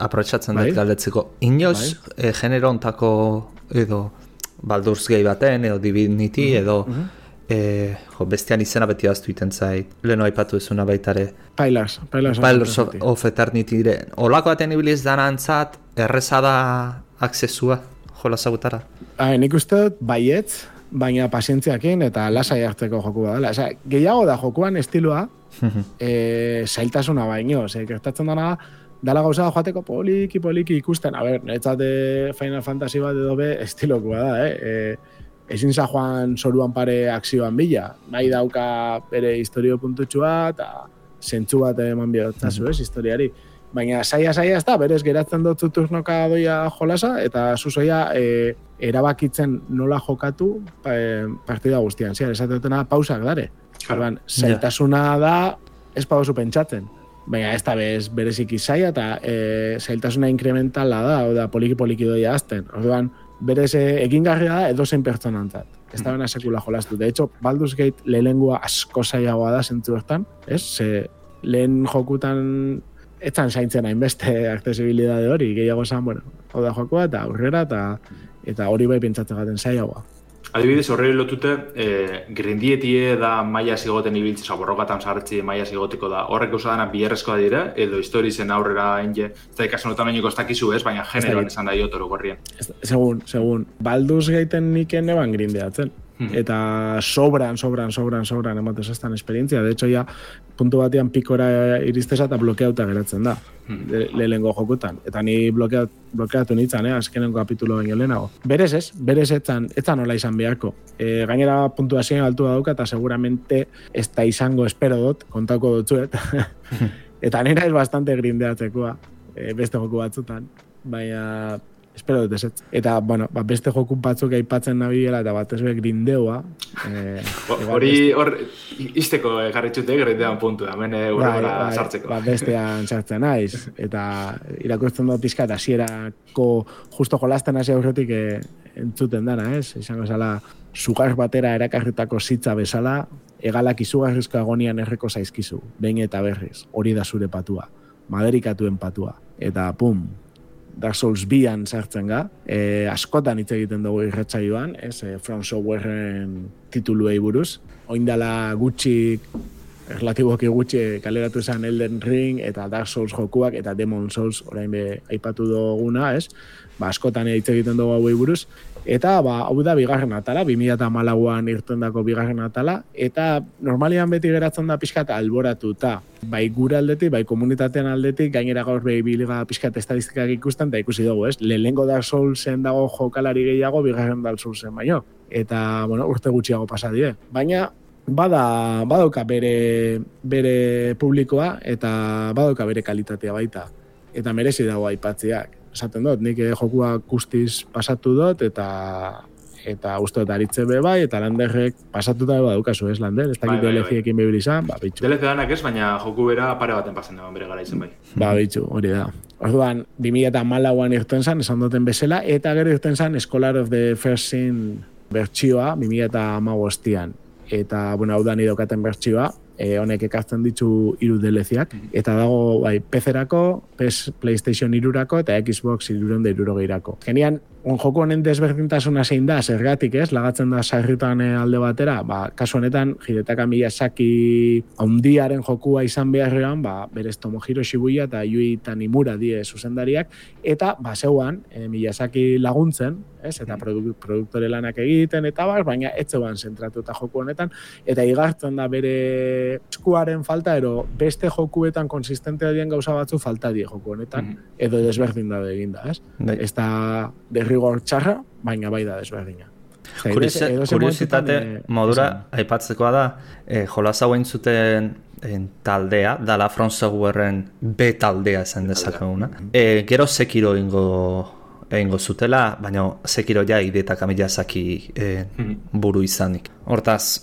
aprotxatzen Bai. dut galdetzeko. Inoz, eh, genero ontako edo Baldur's Gate baten, edo Divinity, edo eh, jo, bestian izena beti aztu iten zait. Leno aipatu ezuna baitare. Pailars, Pailars. Pillars of, of Eternity dire. Olako baten ibiliz danantzat, erreza da aksesua, jola zagutara. Ah, nik uste dut baietz, baina pazientziakin eta lasai hartzeko joku badala. Osea, gehiago da jokuan estiloa, (laughs) e, zailtasuna baino, ze, gertatzen dana, dala gauza joateko poliki, poliki ikusten, a ber, niretzate Final Fantasy bat edo be estilokoa da, eh? E, ezin za joan soruan pare akzioan bila, bai dauka bere historio puntutxua eta zentzu bat eman bihotzazu, ez, historiari. Baina saia saia ez da, berez geratzen dut turnoka doia jolasa, eta zuzoia e, erabakitzen nola jokatu pa, e, partida guztian. Zian, esatutena pausak dare. Orduan, zailtasuna da, ez pausu pentsatzen. Baina ez da bez bereziki zaila eta e, zailtasuna inkrementala da, hau da poliki-poliki doia azten. Orduan, berez e, egingarria da edozein pertsonantzat. Ez da bena sekula jolastu. De hecho, Baldur's Gate lehenengua asko zailagoa da zentzu bertan, ez? Ze lehen jokutan etzan zaintzen hainbeste (laughs) accesibilidade hori, gehiago zan, bueno, hau da jokoa eta aurrera eta eta hori bai pentsatzen gaten zailagoa. Adibidez, horre lotute, e, grindietie da maia zigoten ibiltze, oza, borrokatan sartzi maia zigotiko da, horrek gauza dana biherrezkoa dire, edo historizen aurrera enge, ez da ikasen otan ez dakizu ez, baina generoan esan da iotoro gorrien. Segun, segun, Baldur's Gateen niken eban grindeatzen. Hmm. Eta sobran, sobran, sobran, sobran ematez estan esperientzia. De hecho, ja, puntu batean pikora iristeza eta blokeauta geratzen da. Hmm. Le- lehenengo jokutan. Eta ni blokeat, blokeatu nintzen, eh, azkenengo kapitulo baino lehenago. Berez ez, berez etzan, etzan nola izan beharko. E, gainera puntuazioen altua dauka eta seguramente ez da izango espero dut, kontauko dutzuet. (laughs) eta nira ez bastante grindeatzekoa, e, beste joku batzutan. Baina, espero dut ezetz. Eta, bueno, ba, beste joku batzuk aipatzen nabiela eta batez be grindeoa. E, Ho- Hori, hor, izteko garritxute, grindean puntu, hemen e, urrora sartzeko. Ba, bestean sartzen naiz. Eta irakurtzen dut pizka eta hasierako justo jolasten hasi aurretik e, entzuten dana, ez? Izango zala, sugar batera erakarritako zitza bezala, egalak izugarrizko agonian erreko zaizkizu, behin eta berriz, hori da zure patua, maderikatuen patua. Eta pum, Dark Souls bian sartzen ga, e, askotan hitz egiten dugu irratsaioan, ez, e, From Softwareen tituluei buruz. Oindala gutxi, relatiboki gutxi kaleratu zen Elden Ring eta Dark Souls jokuak eta Demon Souls orain be aipatu duguna, ez? Ba, askotan hitz egiten dugu hauei buruz. Eta ba, hau da bigarren atala, 2008an irten dako bigarren atala, eta normalian beti geratzen da pixkat alboratuta. Bai gure aldetik, bai komunitatean aldetik, gainera gaur behi biliga pixkat estadistikak ikusten, eta ikusi dugu, ez? Lehenengo Dark Soulsen dago jokalari gehiago, bigarren Dark Soulsen baino. Eta, bueno, urte gutxiago pasa die. Baina, bada, badauka bere, bere publikoa, eta badauka bere kalitatea baita. Eta merezi dago aipatziak. Esaten dut, nik eh, jokua guztiz pasatu dut, eta eta uste dut aritze be bai, eta landerrek pasatuta eba daukazu, ez lander? Ez dakit Bai, bai, bai. Ba, bitxu. DLC danak ez, baina joku bera pare baten pasen dagoen bere gara izen bai. Ba, bitxu, hori da. Orduan, 2000 eta malauan irten zan, esan duten bezala, eta gero irten zan Scholar of the First Sin bertxioa, 2000 eta bueno, hau da nidokaten bertxioa, e, honek ekartzen ditu hiru deleziak, eta dago bai, PC-erako, PS, PlayStation irurako eta Xbox iruron da irurogeirako. Genian, un joko honen desberdintasuna zein da, zergatik ez, lagatzen da sarritan eh, alde batera, ba, kasu honetan, Hidetaka Miyazaki haundiaren jokua izan beharrean, ba, berez Tomohiro Shibuya eta Yui Tanimura die zuzendariak, eta, ba, zeuan, e, Miyazaki laguntzen, ez, eta produ produktore lanak egiten, eta bar, baina ez zeuan zentratuta joku honetan, eta igartzen da bere eskuaren falta, ero beste jokuetan konsistentea dien gauza batzu falta die joku honetan, edo desberdin da eginda, ez? Bai. Ez da derrigor txarra, baina bai da desberdina. Kuriositate eh, modura esan. aipatzekoa da, eh, jolas hau entzuten en taldea, dala From Softwareen B taldea esan dezakeguna. E, gero Sekiro ingo egingo zutela, baina Sekiro ja idetak amilazaki e, buru izanik. Hortaz,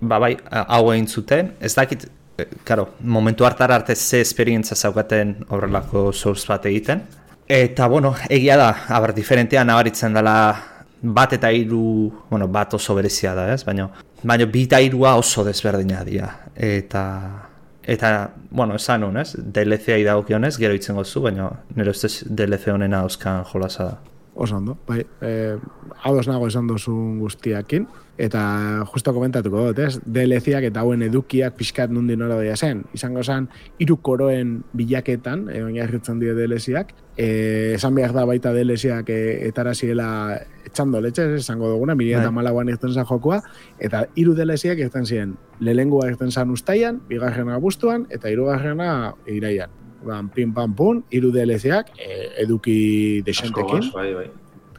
ba bai, hau egin zuten, ez dakit, e, karo, momentu hartar arte ze esperientza zaukaten horrelako source bat egiten. Eta, bueno, egia da, abar, diferentea nabaritzen dela bat eta hiru, bueno, bat oso berezia da, ez? Baina, baina bi eta hirua oso desberdina dira. Eta, eta, bueno, esan hon, ez? DLC-ai dagokionez, gero itzen gozu, baina nire ustez DLC honena auskan jolasa da. Oso ondo, bai. Eh, ados nago esan dozun guztiakin, eta justo komentatuko dut, ez? DLC-ak eta hauen edukiak pixkat nundi nora doia zen. Izango zen, hiru koroen bilaketan, e, oinarritzen dio DLC-ak, e, esan behar da baita DLC-ak e, etaraziela etxando letxe, ez, esango duguna, mila eta Bai. malauan irten zen jokoa, eta hiru DLC-ak irten ziren, lehengoa irten zen ustaian, bigarrena abuztuan, eta hirugarrena iraian. Ban, pim pam pum, hiru DLC-ak e, eduki Asko desentekin, gaz, bai, bai.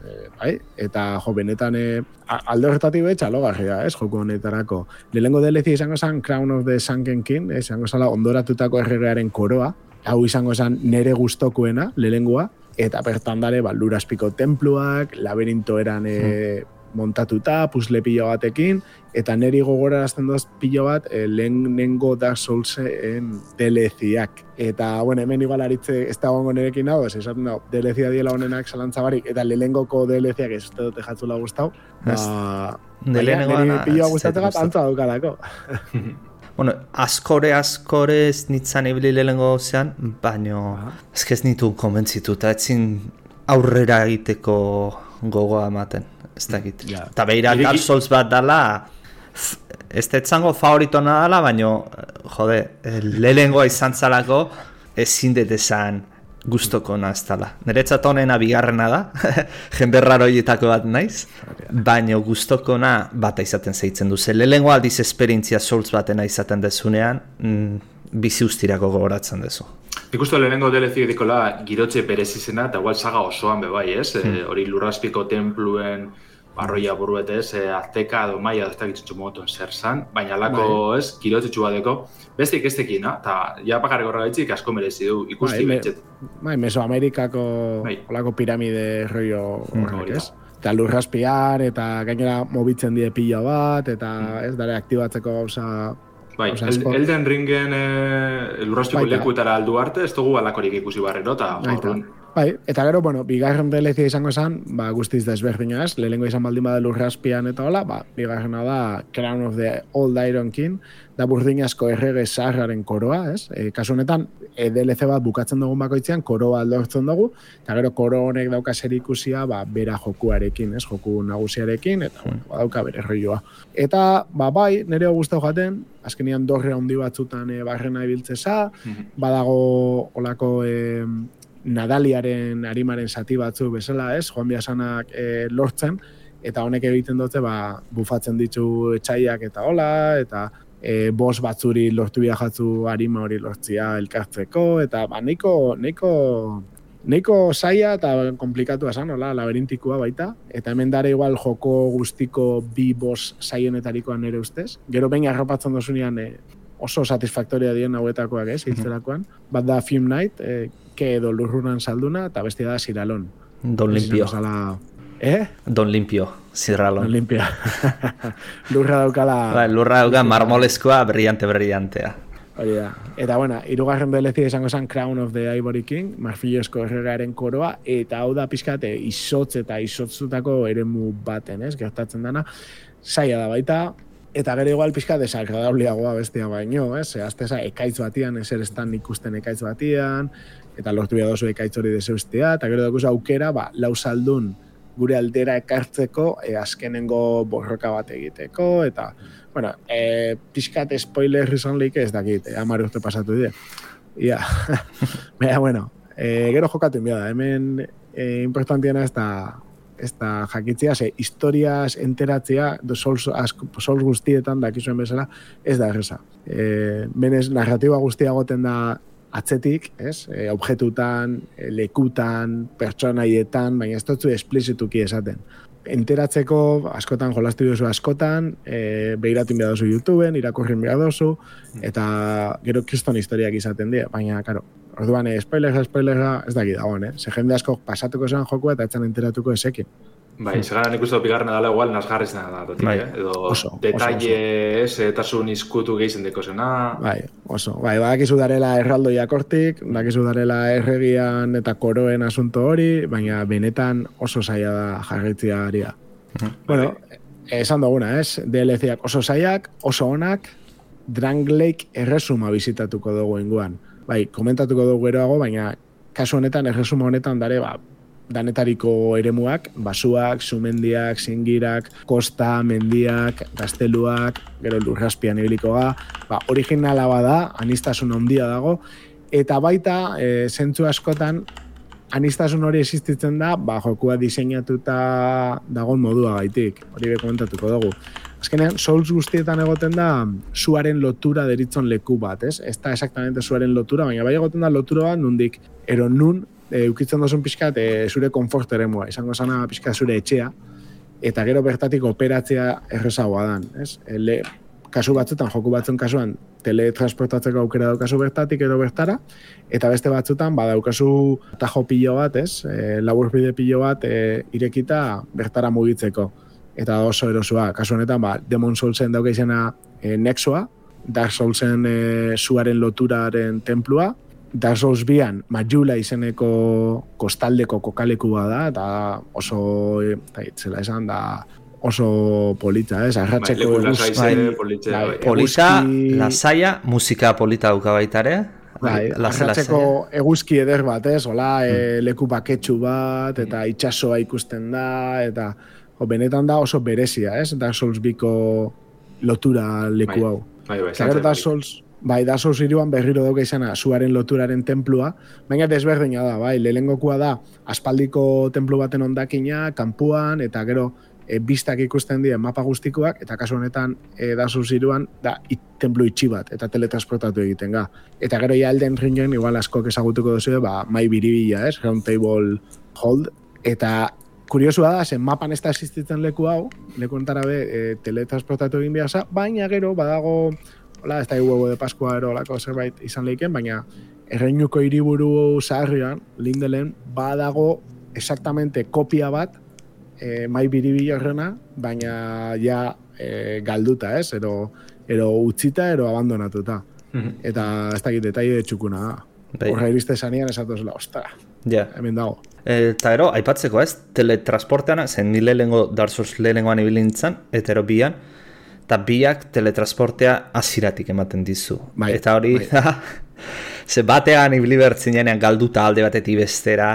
Eh, bai, eta jo, benetan e, alde horretatik betxa logarria, ez, joko honetarako. Lehengo DLC izango zen Crown of the Sunken King, eh, izango zala ondoratutako erregearen koroa, hau izango zen nere gustokoena, lehengoa, eta bertan dare, ba, lurazpiko templuak, laberinto eran e, montatuta, puzle pilo batekin, eta neri gogorarazten doz pilo bat e, lehenengo Dark Soulsen DLC-ak. Eta, bueno, hemen igual aritze ez da gongo nerekin hau, ez esaten da, DLC-a diela honenak zalantza barik, eta lehenengoko DLC-ak ez uste dute jatzula gustau, ba, na- piloa bat antza daukalako. (laughs) Bueno, askore, askore ez nitzan ibili lehenengo zean, baino ez ez nitu konbentzitu, eta etzin aurrera egiteko gogoa ematen, ez dakit. Ja. Eta behira Dark Souls bat dala, ez tetzango favoritona dala, baino, eh, jode, eh, lehenengoa izan zalako, ezin dut esan gustokona ez dala. Niretzat honena bigarrena da, (laughs) jende raroietako bat naiz, baino gustokona bata izaten zeitzen du. Ze lehenengo aldiz esperientzia Souls batena izaten dezunean, mm, bizi ustirako gogoratzen dezu. Nik uste lehenengo DLC dikola girotxe berez izena, eta igual saga osoan be bai, ez? E, hori lurraspiko templuen barroia buruetez, e, azteka edo maia ez dakitzu motoen zer zan, baina alako, ez, girotxe badeko, bestik ez tekina, eta ja bakarrik horregaitzik asko merezi du ikusti Bai, me-. Bai, Mesoamerikako Bai. olako piramide rollo hori horrek, ez? Eta lurraspiar, eta gainera mobitzen die pilo bat, eta ez dara aktibatzeko gauza Bai, Elden Ringen e, lurraspiko Baita. lekuetara aldu arte, ez dugu alakorik ikusi barrero, eta Bai, eta gero, bueno, bigarren DLC izango zen, ba, guztiz desberdina ez, lehenengo izan baldin bada lurraspian eta hola, ba, bigarrena da Crown of the Old Iron King, da burdinazko errege zaharraren koroa, ez? E, kasu honetan, e, DLC bat bukatzen dugun bakoitzean, koroa aldortzen dugu, eta gero koro honek dauka zer ikusia, ba, bera jokuarekin, ez? Joku nagusiarekin, eta, bueno, badauka bere rolloa. Eta, ba, bai, nire guztau jaten, azkenian dorre handi batzutan e, barrena ibiltzeza, badago olako e, Nadaliaren arimaren zati batzu bezala, ez? Joan Biasanak e, lortzen, eta honek egiten dute, ba, bufatzen ditu etxaiak eta hola, eta e, bos batzuri lortu biajatzu arima hori lortzia elkartzeko, eta ba, neiko, neiko, neiko zaila eta komplikatu esan, hola, laberintikua baita, eta hemen dara igual joko guztiko bi bos zaionetarikoan nire ustez. Gero behin arropatzen dozunean e, oso satisfaktoria dien hauetakoak ez, hiltzerakoan. Bat da Film Night, e, ke edo lurrunan salduna, eta beste da Siralon. Don limpio, Zala, eh? don limpio, zirralon. Limpia. (laughs) Lurra daukala... Bai, lurra dauka marmolezkoa brillante brillantea. Hori da. Eta, bueno, irugarren DLC izango zen Crown of the Ivory King, marfillosko erregaren koroa, eta hau da pixkate izotz eta izotzutako eremu baten, ez, gertatzen dana. Zaila da baita, eta gero igual pixka desagradabliagoa bestia baino, ez, azte za, ekaitz batian, ez estan ikusten ekaitz batian, eta lortu bia dozu ekaitz hori dezeustea, eta gero dakuza aukera, ba, lausaldun gure aldera ekartzeko, e, azkenengo borroka bat egiteko, eta, bueno, e, pixkat spoiler izan leike ez dakit, eh, amare urte pasatu dide. Ia, (laughs) baina, bueno, e, gero jokatu inbia da, hemen e, importantiena ez da, ez da jakitzea, ze historias enteratzea, asko, sols guztietan dakizuen bezala, ez da erresa. E, menez, narratiba guztia goten da atzetik, ez? E, objetutan, lekutan, pertsonaietan, baina ez dutzu esplizituki esaten enteratzeko askotan jolastu duzu askotan, e, behiratu inbia dozu YouTubeen, irakurri inbia dozu, eta gero kriston historiak izaten dira, baina, karo, orduan, eh, spoiler, spoiler, ez dakit dagoen, eh? Ze jende asko pasatuko zen joko eta etzan enteratuko esekin. Bai, hmm. segaran ikustu bigarren dala igual nasgarri zena da, totik, bai. eh? Edo oso, detalle, oso, eta zun izkutu gehizen deko zena. Bai, oso. Bai, badakizu darela erraldoiak hortik, badakizu darela erregian eta koroen asunto hori, baina benetan oso zaila da jarritzia aria. Hmm. Bueno, esan duguna, ez? DLC-ak oso zaiak, oso onak, Drang Lake erresuma bizitatuko dugu inguan. Bai, komentatuko dugu geroago, baina kasu honetan, erresuma honetan dare, ba, danetariko eremuak, basuak, sumendiak, zingirak, kosta, mendiak, gazteluak, gero lurraspian ibiliko ga, ba, originala bada, anistasun handia dago, eta baita, e, zentzu askotan, anistasun hori existitzen da, ba, jokua diseinatuta dagoen modua gaitik, hori be komentatuko dugu. Azkenean, Souls guztietan egoten da suaren lotura deritzon leku bat, ez? Ez da exactamente suaren lotura, baina bai egoten da lotura bat nundik, ero nun e, ukitzen dozun pixkat e, zure konfort eremua, izango zana pixka zure etxea, eta gero bertatik operatzea errezagoa dan, ez? E, le, kasu batzutan, joku batzun kasuan, teletransportatzeko aukera daukazu bertatik edo bertara, eta beste batzutan, badaukazu tajo pilo bat, ez? E, laburbide pilo bat e, irekita bertara mugitzeko. Eta oso erosua, kasu honetan, ba, Demon Soulsen dauka izena e, Nexoa, Dark Soulsen e, suaren loturaren templua, Dark Souls bian, Majula izeneko kostaldeko kokalekua da, eta oso, eta itzela esan, da oso polita, ez? Arratzeko bai, eguzki. Bai, polita, bai, polita, lasaia, musika polita duka baita ere. Bai, arratzeko eguzki eder bat, ez? Ola, e, hmm. leku baketsu bat, eta itxasoa ikusten da, eta o, benetan da oso berezia, ez? Dark Souls biko lotura leku bai. hau. Bai, bai, bai, Souls, bai, da Souls iruan berriro dauka izana zuaren loturaren templua, baina desberdina da, bai, lehengokua da aspaldiko templu baten ondakina, kanpuan, eta gero e, biztak ikusten dien mapa guztikoak, eta kasu honetan e, da Souls iruan, da it, templu itxi bat, eta teletransportatu egiten ga. Eta gero ja elden ringen, igual asko ezagutuko duzu, ba, mai biribila, ez, round table hold, eta kuriosua da, zen mapan ez da existitzen leku hau, leku entara be, e, teletransportatu egin bihaza, baina gero badago hola, ez da huevo de Pascua ero lako zerbait izan leiken, baina erreinuko hiriburu zaharrian, lindelen, badago exactamente kopia bat e, mai biribi horrena, baina ja e, galduta, ez? Ero, ero utzita, ero abandonatuta. Mhm. Eta ez da gite, txukuna da. Bai. Horra iriste zanian esatozela, ostara. Ja. Hemen dago. Eta ero, aipatzeko ez, teletransportean, zen nile lehenko, darzuz lehenkoan ibilintzen, eta ero bian, eta biak teletransportea aziratik ematen dizu. Bai, eta hori bai. da, (laughs) ze batean ibili bertzinean galduta alde batetik bestera,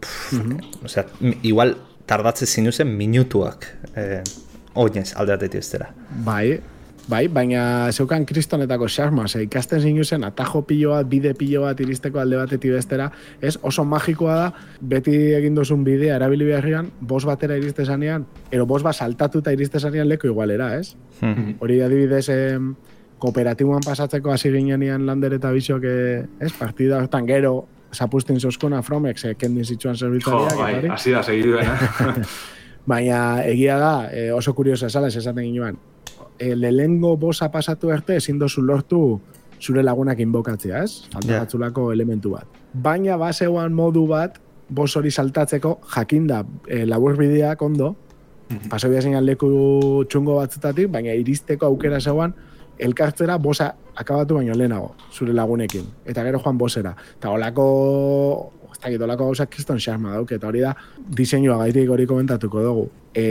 pff, mm -hmm. osea, igual tardatze zinuzen minutuak eh, oinez alde batetik bestera. Bai, Bai, baina zeukan kristonetako xarma, ze ikasten zinu zen, atajo pilo bat, bide pilo bat iristeko alde batetik bestera, ez oso magikoa da, beti egin duzun bidea erabili beharrian, bos batera iriste zanean, ero bos bat saltatuta iriste zanean leko igualera, ez? Hmm. Hori adibidez, eh, kooperatiboan pasatzeko hasi ginean lander eta bizok, eh, ez? Partida hortan gero, zapustin zoskuna Fromex, eh, kendin zitsuan zerbitariak. Jo, bai, hasi da, segidu, (laughs) Baina egia da, eh, oso kurioso esala, esaten ginoan, e, lehengo bosa pasatu arte ezin dozu lortu zure lagunak inbokatzea, ez? Falta batzulako elementu bat. Baina baseoan modu bat, bos hori saltatzeko, jakinda e, labur bideak ondo, mm -hmm. pasau leku txungo batzutatik, baina iristeko aukera zeuan, elkartzera bosa akabatu baino lehenago, zure lagunekin. Eta gero joan bosera. Eta olako, ez dakit, olako gauzak kriston xarma dauk, eta hori da, diseinua gaitik hori komentatuko dugu. E,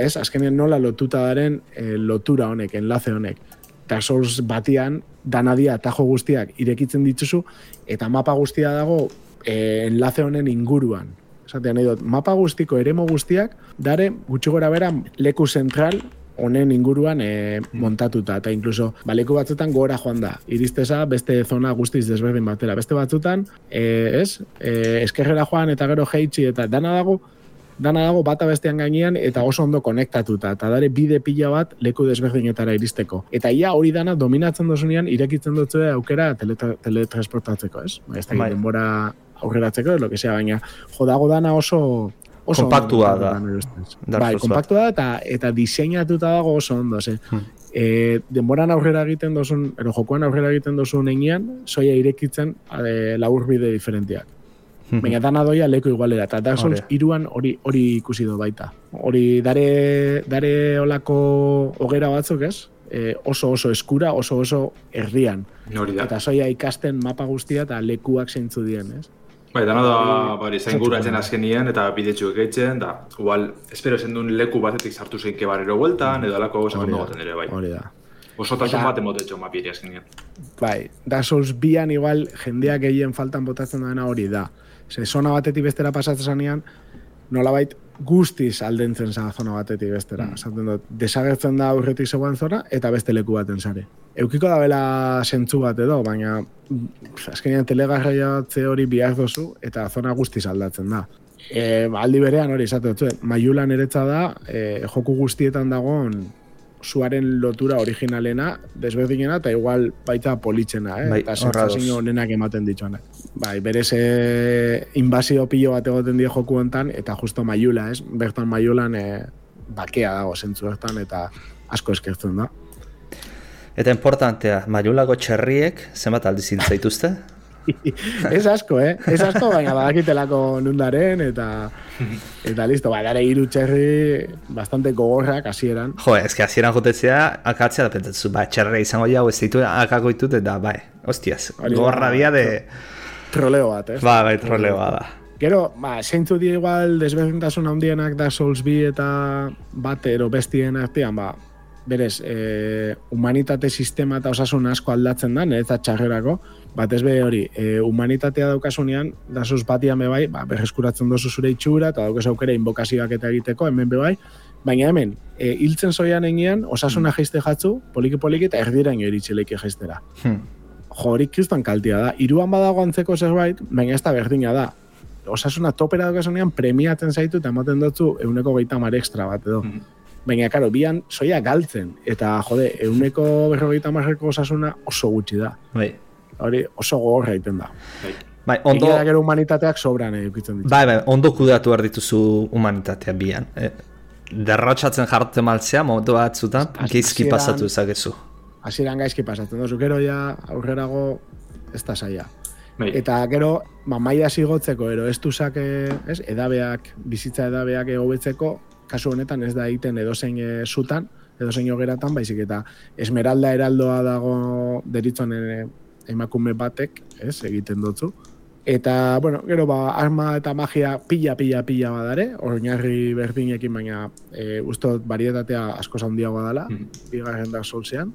ez, azkenean nola lotuta daren e, lotura honek, enlace honek. Dark Souls batian, danadia tajo guztiak irekitzen dituzu, eta mapa guztia dago e, enlace honen inguruan. Esatean nahi dut, mapa guztiko eremo guztiak, dare gutxi gora bera leku zentral honen inguruan e, montatuta, eta inkluso baleku batzutan gora joan da, iristeza beste zona guztiz desberdin batera. Beste batzutan, e, ez, e, eskerrera joan eta gero jeitsi eta dana dago, dana dago bata bestean gainean eta oso ondo konektatuta, eta dare bide pila bat leku desberdinetara iristeko. Eta ia hori dana dominatzen dozunean irekitzen dutzu aukera teletransportatzeko, ez? Ez da, bai. denbora aurreratzeko, lo que sea, baina jodago dana oso oso kompaktua da. Bai, kompaktua da eta eta diseinatuta dago oso ondo, ze. Hmm. E, denboran aurrera egiten dozun, ero jokoan aurrera egiten dozun einean, soia irekitzen e, labur bide diferentiak. Hmm. Baina dana doia leku igualera, eta Dark Souls iruan hori hori ikusi do baita. Hori dare, dare olako hogera batzuk ez, e, oso oso eskura, oso oso herrian. Eta soia ikasten mapa guztia eta lekuak zeintzu dien, ez? Bai, dana da, bari, zain guratzen azkenien eta bidetxu egeitzen, da, igual, espero zen duen leku batetik sartu zein kebarero bueltan, edo alako goza kondo goten ere, bai. Hori da. Oso tasun bat emotetxo mapiri azkenien. Bai, da Souls bian igual jendeak gehien faltan botatzen dena hori da. Ze, zona batetik bestera pasatzen zanean, nolabait guztiz aldentzen za zona batetik bestera. Mm. Zaten dut, desagertzen da aurretik zegoen zona, eta beste leku baten zare. Eukiko da bela sentzu bat edo, baina azkenean telegarraiatze hori bihar dozu, eta zona guztiz aldatzen da. E, aldi berean hori, esate dut, maiulan eretza da, e, joku guztietan dagoen zuaren lotura originalena, desberdinena, eta igual baita politzena, eh? Bai, eta sensazio honenak ematen dituanak. Bai, berez eh, inbazio pilo bat egoten die joku hontan, eta justo maiula, ez? Bertan maiulan eh, bakea dago zentzu bertan, eta asko eskertzen da. Eta importantea, maiulako txerriek, zenbat aldiz zaituzte? (laughs) ez asko, eh? Ez asko, baina badakitelako nundaren, eta eta listo, ba, dara iru txerri bastante gogorrak hasieran. Jo, ez que hasieran jotetzea, akatzea da pentsatzu, ba, txerri izango jau, ez ditu akako ditut, eta bai, hostias, gogorra dia de... Troleo bat, eh? Ba, bai, troleo bat da. Gero, ba, zeintzu di igual desberdintasun handienak da Souls bi eta bat ero bestien artean, ba, berez, e, humanitate sistema eta osasun asko aldatzen da, eta txarrerako, bat ez hori, e, humanitatea daukasunean, da sus batia me bai, ba, berreskuratzen dozu zure itxura, eta daukaz aukera inbokazioak eta egiteko, hemen be bai, baina hemen, e, hiltzen zoian egian, osasuna hmm. jaiste jatzu, poliki-poliki eta erdira ino eritxileik jaistera. Hmm. Jo, hori kristan kaltia da. Iruan badago antzeko zerbait, baina ez da berdina da. Osasuna topera daukasunean premiatzen zaitu eta ematen dutzu euneko geita mar extra bat edo. Hmm. Baina, karo, bian soia galtzen. Eta, jode, euneko berrogeita marreko osasuna oso gutxi da. Bai hori oso gogorra egiten da. Bai, bai ondo... Egia gero humanitateak sobran edukitzen ditu. Bai, bai, ondo kudatu behar dituzu humanitatea bian. E, derrotxatzen jartzen maltzea, momentu bat zutan, geizki pasatu ezagezu. Hasieran gaizki pasatzen dozu, gero ja aurrerago ez da saia. Bai. Eta gero, ma, maia zigotzeko, ero ez duzak, ez, edabeak, bizitza edabeak egobetzeko, kasu honetan ez da egiten edozein e, zutan, edozein ogeratan, baizik eta esmeralda eraldoa dago deritzen emakume batek, ez, egiten dutzu. Eta, bueno, gero ba, arma eta magia pila, pila, pila badare, oinarri berdinekin, baina e, ustot barietatea asko zaundiagoa dela, mm -hmm. bigarren da solzean.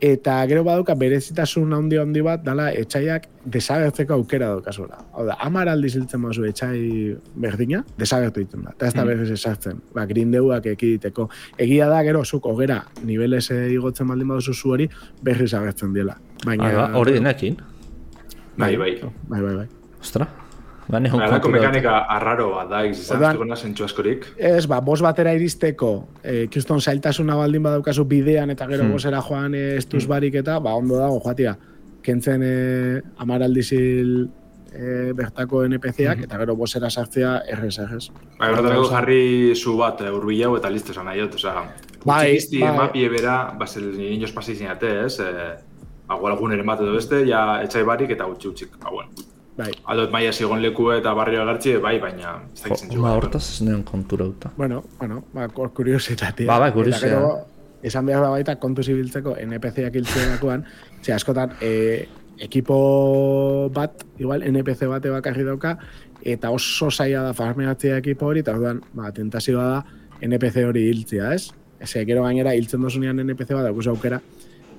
Eta gero baduka berezitasun handi handi bat, dala etxaiak desagertzeko aukera daukazula. Hau da, amar aldiz hiltzen mazu etxai berdina, desagertu ditzen da. Eta ez da mm. berriz esartzen, ba, grindeuak ekiditeko. Egia da, gero, zuk ogera, niveles igotzen baldin baduzu zu hori, berriz agertzen dela. Baina... Hori denekin? Bai, bai. Bai, bai, bai. Ostra, Ba, Alako mekanika arraro bat da, izaztuko zentsu askorik. Ez, ba, bos batera iristeko, e, kiston zailtasuna baldin badaukazu bidean eta gero hmm. bosera joan e, estuz hmm. barik eta, ba, ondo dago, joatia, kentzen e, amaraldizil e, bertako NPC-ak, hmm. eta gero bosera sartzea errez, errez. Ba, bertako jarri zu bat e, urbilau eta listo esan nahi, oza, bai, bai. mapi ebera, ba, zel niños pasi zinate, ez, e, ba, ere bat edo beste, ja, etxai barik eta utzi utzik, ba, bueno. Bai. Adot maia zigon leku eta barrio agertzi, bai, baina ez da Ba, hortaz ez neon kontura duta. Bueno, bueno, ba, kuriositatea. Ba, ba, kuriositatea. esan behar da baita kontu zibiltzeko NPC-ak hiltzerakoan, ze askotan e, ekipo bat, igual NPC bate bakarri dauka, eta oso saia da farmeatzea ekipo hori, eta orduan, ba, tentazioa da NPC hori hiltzea, ez? Eze, gero gainera, hiltzen dozunean NPC bat, daukuz aukera,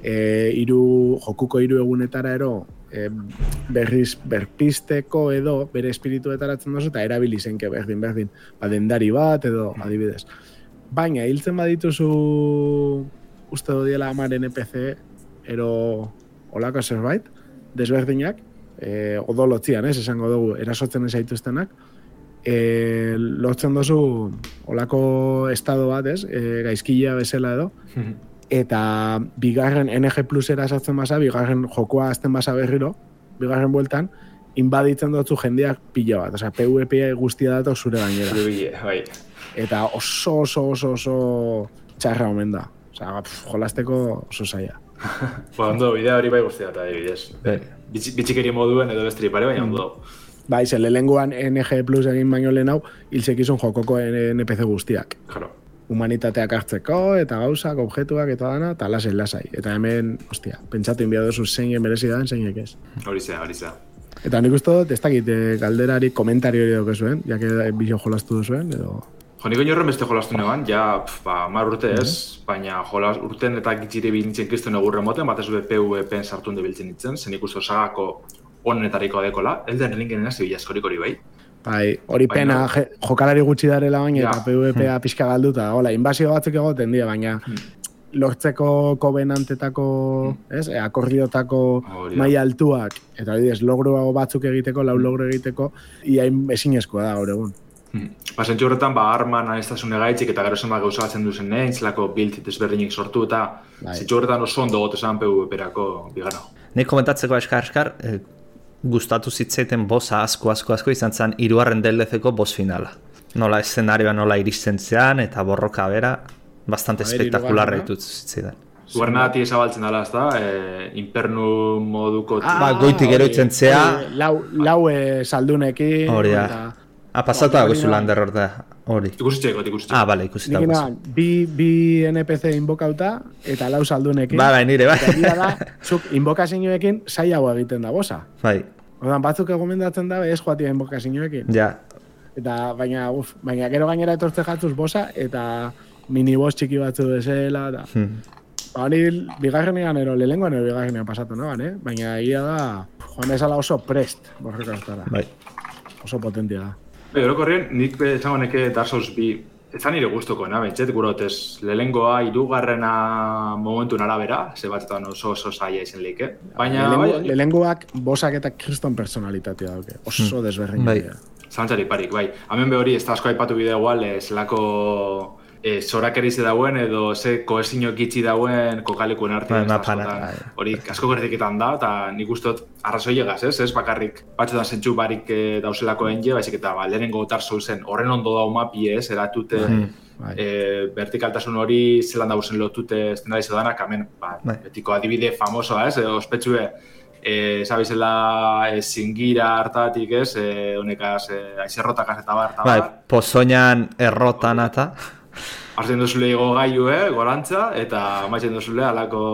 e, iru, jokuko hiru egunetara ero, e, berriz berpisteko edo bere espirituetaratzen dozu, eta erabili zenke berdin, berdin, ba, dendari bat edo adibidez. Baina, hiltzen badituzu uste do diela amar NPC ero olako zerbait, desberdinak, e, odo lotzian, ez, esango dugu, erasotzen ez aituztenak, e, lotzen dozu olako estado bat, ez, e, gaizkila bezala edo, (laughs) eta bigarren NG Plusera sartzen basa, bigarren jokoa azten basa berriro, bigarren bueltan, inbaditzen dutzu jendeak pila bat, osea, PvP guztia dato zure gainera. bai. Eta oso, oso, oso, oso txarra omen da. Osea, jolasteko oso zaila. (laughs) Ba, ondo, bidea hori bai guztia eta adibidez. Bai. Bitxi- Bitxikeri moduen edo bestri pare, baina ondo. Bai, ze lehenguan NG Plus egin baino lehen hau, hilzekizun jokoko NPC guztiak. Claro. Humanitateak hartzeko, eta gauzak, objektuak, eta dana, eta lasai, lasai. Eta hemen, ostia, pentsatu inbia duzu zein merezi da, zeinek ez. Hori zea, hori zea. Eta nik uste dut, ez dakit, eh, galderari komentario hori dauke zuen, jake bizio jolastu duzuen, edo... Jo, niko inorren beste jolastu neban, ja, pf, ba, mar urte ez, baina jolas, urten eta gitzire bilintzen kriston egurre moten, bat ez PvP-en sartu hende biltzen nintzen, zen ikustu sagako onenetariko adekola, Elden Ringen ena zibila eskorik hori bai. Bai, hori Baina- pena, je- jokalari gutxi darela baina, Ja. eta PvPa pixka galduta, hola, inbazio batzuk egoten dira, baina lortzeko kobenantetako, ez, e, akordiotako Hori da. maila altuak, eta hori ez, logro batzuk egiteko, lau logro egiteko, ia ezinezkoa da gaur egun. Hmm. Ba, zentzu horretan, ba, arma nahiztasune gaitzik eta gero gauza batzen duzen nein, zelako build desberdinik sortu eta Bai. horretan oso ondo gote zan PvP-erako bigana. Nik komentatzeko eskar eskar, eh, gustatu zitzaiten bosa asko asko asko izan zen hirugarren DLC-ko boss finala. Nola eszenarioa nola iristen zean eta borroka bera, bastante espektakularra ditut zitzaidan. Guarna dati ezabaltzen dela, ez da, e, inpernu moduko... Ba, goitik gero itzen zea. Lau, lau eh, saldunekin. Hori da. eta- Ah, pasatu Hori dago da. lander hor da, hori. Ikusitxeko, ikusitxeko. Ah, bale, ikusi Nik dago. ina, bi, bi NPC inbokauta eta lau saldunekin. Ba, bai, nire, bai. Eta da, zuk inbokazioekin zailago egiten da bosa. Bai, Ordan batzuk egomendatzen da ez joatia inbokazioekin. ja. Eta baina, uf, baina gero gainera etortze jatzuz bosa eta minibos txiki batzu bezala eta Hmm. ba, hori bigarrenean ero, lehengoan ero bigarrenean pasatu naban, eh? Baina egia da, joan ezala oso prest borreka hartara. Bai. Oso potentia da. Bai, orokorrien, nik esango neke Dark Souls bi, ez da nire gustokoena, bentset, gure hotez, lehengoa, irugarrena momentu arabera, ze batzutan oso oso zaila izan leike. Baina, Lehengo- bai, lehengoak bosak eta kriston personalitatea dauke. Oso desberdin. Bai. dira. Zantzari parik, bai. Hemen be hori, ez da asko aipatu bidea igual, eh, zelako eh, zorak erize dauen edo ze koesino gitzi dauen kokalekuen artean. Bai, ez da mapana, bai. Hori asko gerdiketan da, eta nik ustot arrazoi egaz, ez? Ez bakarrik batzutan zentsu barik eh, dauzelako enge, baizik eta ba, lehenengo Dark Soulsen horren ondo dau mapi ez, eratute Bai. eh, vertikaltasun hori zelan dauzen lotute estendarizio danak, hemen, ba, Bai. betiko adibide famosoa, ez? Ospetsue, eh, sabizela eh, zingira hartatik, ez? Eh, honekaz, eh, aizerrotakaz eta bar, eta Bai, bar. pozoinan errotan eta... Hartzen duzule igo gailu, eh, gorantza, eta amaitzen duzule alako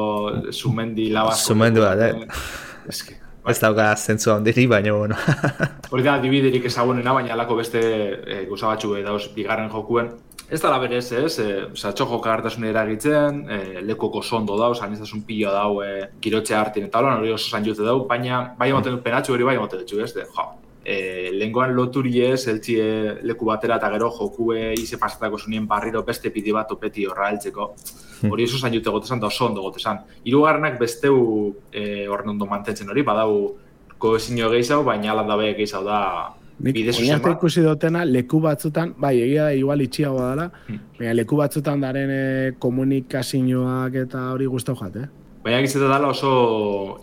sumendi labazko. Sumendu bat, eh? Eske, Ez dauka zentzu handiri, baina bueno. (laughs) Hori da adibiderik ezagunena, baina alako beste e, gauza batzu e, dauz bigarren jokuen. Ez da berez, ez, e, zatxo joka hartasune eragitzen, e, lekoko sondo dauz, anistazun pilo dau, e, girotxe hartin eta hori oso zain jute dau, baina bai ematen du penatxu hori bai ematen dutxu, ez, de, jo, e, lehengoan loturi ez, eltsie leku batera eta gero jokue ize pasatako zunien barriro beste pidi bat opeti horra heltzeko. Hori oso zain jute gotezan da oso ondo gotezan. Hirugarrenak besteu e, horren ondo mantentzen hori, badau kohezinio gehiago, baina alan dabe da bide zuzen bat. ikusi dutena leku batzutan, bai, egia da igual itxiago dela, Hmm. baina leku batzutan daren eh, komunikazioak eta hori guztau jat, eh? Baina egitzeta dela oso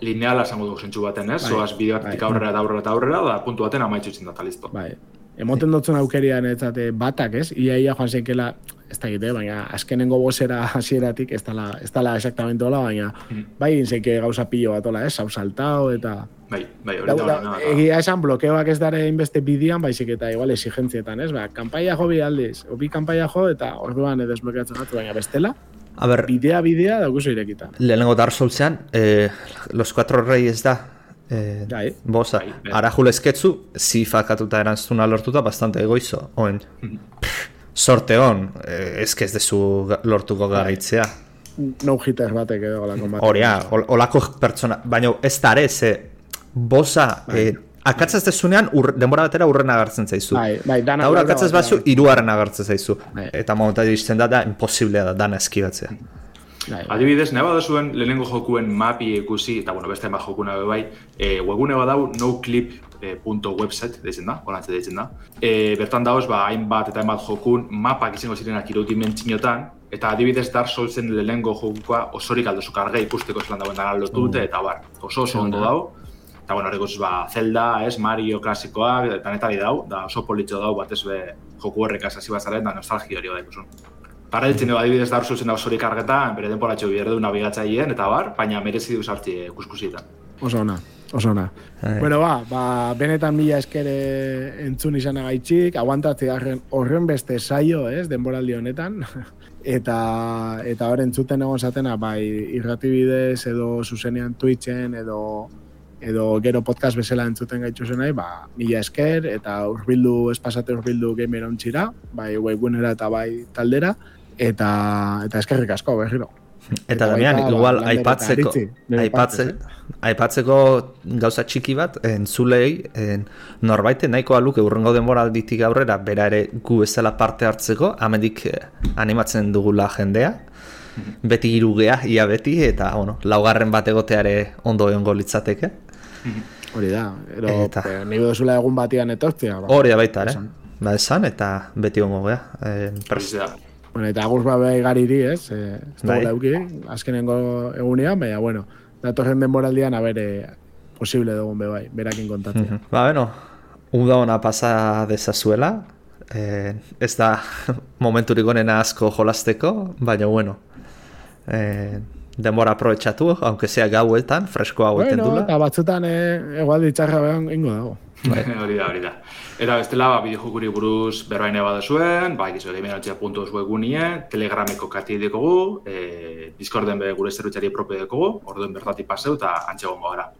lineala esango dugu zentsu baten, ez? Bai, Zoaz bideoatik bai. aurrera eta aurrera eta aurrera, da puntu baten amaitzutzen da, listo. Bai. Emoten dutzen aukerian etzate batak, ez? Ia ia joan zeikela, ez da gite, baina azkenengo bosera hasieratik ez dala, ez dala exactamente hola, baina Hmm. bai zeike gauza pilo bat hola, ez? Hau saltao eta... Bai, bai, hori Da, egia esan blokeoak ez dare inbeste bidian, baizik eta igual exigentzietan, ez? Ba, kanpaia jo bi aldiz, o bi kanpaia jo eta orduan edo desblokeatzen gatu, baina bestela, A ber, bidea bidea daukuzu irekita. lehenengo Dark Soulsean, eh, Los Cuatro Reyes da, eh, Bai. bosa, Bai, bai. ara julezketzu, zifakatuta erantzuna lortuta bastante egoizo, oen, sorte hon, eh, ez que ez dezu lortuko garaitzea. No hitter batek edo golako bat. Horia, ol- olako pertsona, baina ez da ere, ze bosa, eh, akatza ez dezunean, ur, denbora batera urren agartzen zaizu. Bai, bai, dana Gaur batera. bazu, iruaren agartzen zaizu. Bai. Eta momentu izten da, da, imposiblea da, dana eskibatzea. Bai, bai. Adibidez, nahi badazuen lehenengo jokuen mapi ikusi, eta bueno, beste bat jokuna bai, e, webgune badau noclip.website deitzen da, onatze deitzen da. E, bertan dauz, ba, hainbat eta hainbat jokun mapak izango zirenak hiru dimentsiñotan, eta adibidez Dark Soulsen lehenengo jokukoa osorik aldozu karga ikusteko zelan dagoen dara lotu dute, eta bar, oso oso ondo dau. Eta bueno, horrekoz, ba, Zelda, ez, Mario klasikoak, eta netari dau, da oso politxo dau, batez be joku horrek hasi bazaren, da nostalgia hori da ikusun. Paraitzen dugu adibidez Dark Soulsen da osorik argeta, bere denporatxo bierdu nabigatzaileen, eta bar, baina merezi du sartzi kuskusietan. Oso ona, oso ona. Bueno, ba, ba, benetan mila eskere entzun izanagaitxik, aguantatzi horren, horren beste saio, ez, denboraldi honetan. (laughs) eta eta hor entzuten egon zatena, bai, irratibidez edo zuzenean Twitchen edo edo gero podcast bezala entzuten gaitu zenai, ba, mila esker, eta urbildu, espasate urbildu gamer ontxira, bai webgunera eta bai taldera, eta, eta eskerrik asko, berriro. Eta Eta Damian, baita, ba, igual eta aipatzeko, aritzi, nire aipatze, partez, aipatzeko gauza txiki bat, entzulei, en, norbaite nahiko luke urrengo denboralditik aurrera, bera ere gu bezala parte hartzeko, amendik eh, animatzen dugula jendea, beti irugea, ia beti, eta, bueno, laugarren bat egoteare ondo egongo litzateke. (laughs) Hori da, ero, Eta- eta... nire duzula egun batian etortzea. Ba. Hori da baita, ere? Esan. Ba, esan, eta beti ongo gea. Eh, da. Bueno, eta aguz bai gariri, ez? Eh, ez Bai. bai. euki, azkenengo egunean, baina, bueno, datorren denboraldian, abere, posible dugun be bai, berakin kontatzea. Mhm. Ba, bueno, uda ona pasa dezazuela, eh, ez da (laughs) momenturik onena asko jolasteko, baina bueno, eh, denbora aprobetxatu, aunque sea gauetan, fresko hau eten Bueno, dula. eta batzutan, eh, egualdi txarra behan ingo dago. (laughs) hori da, hori da. Eta bestela, ba, bideojokuri buruz berbaine bada zuen, ba, egizu gameratxea.os webunie, telegrameko kati dekogu, e, Discorden be gure zerbitzari propio dekogu, orduen bertatik paseu eta antxe gongo gara.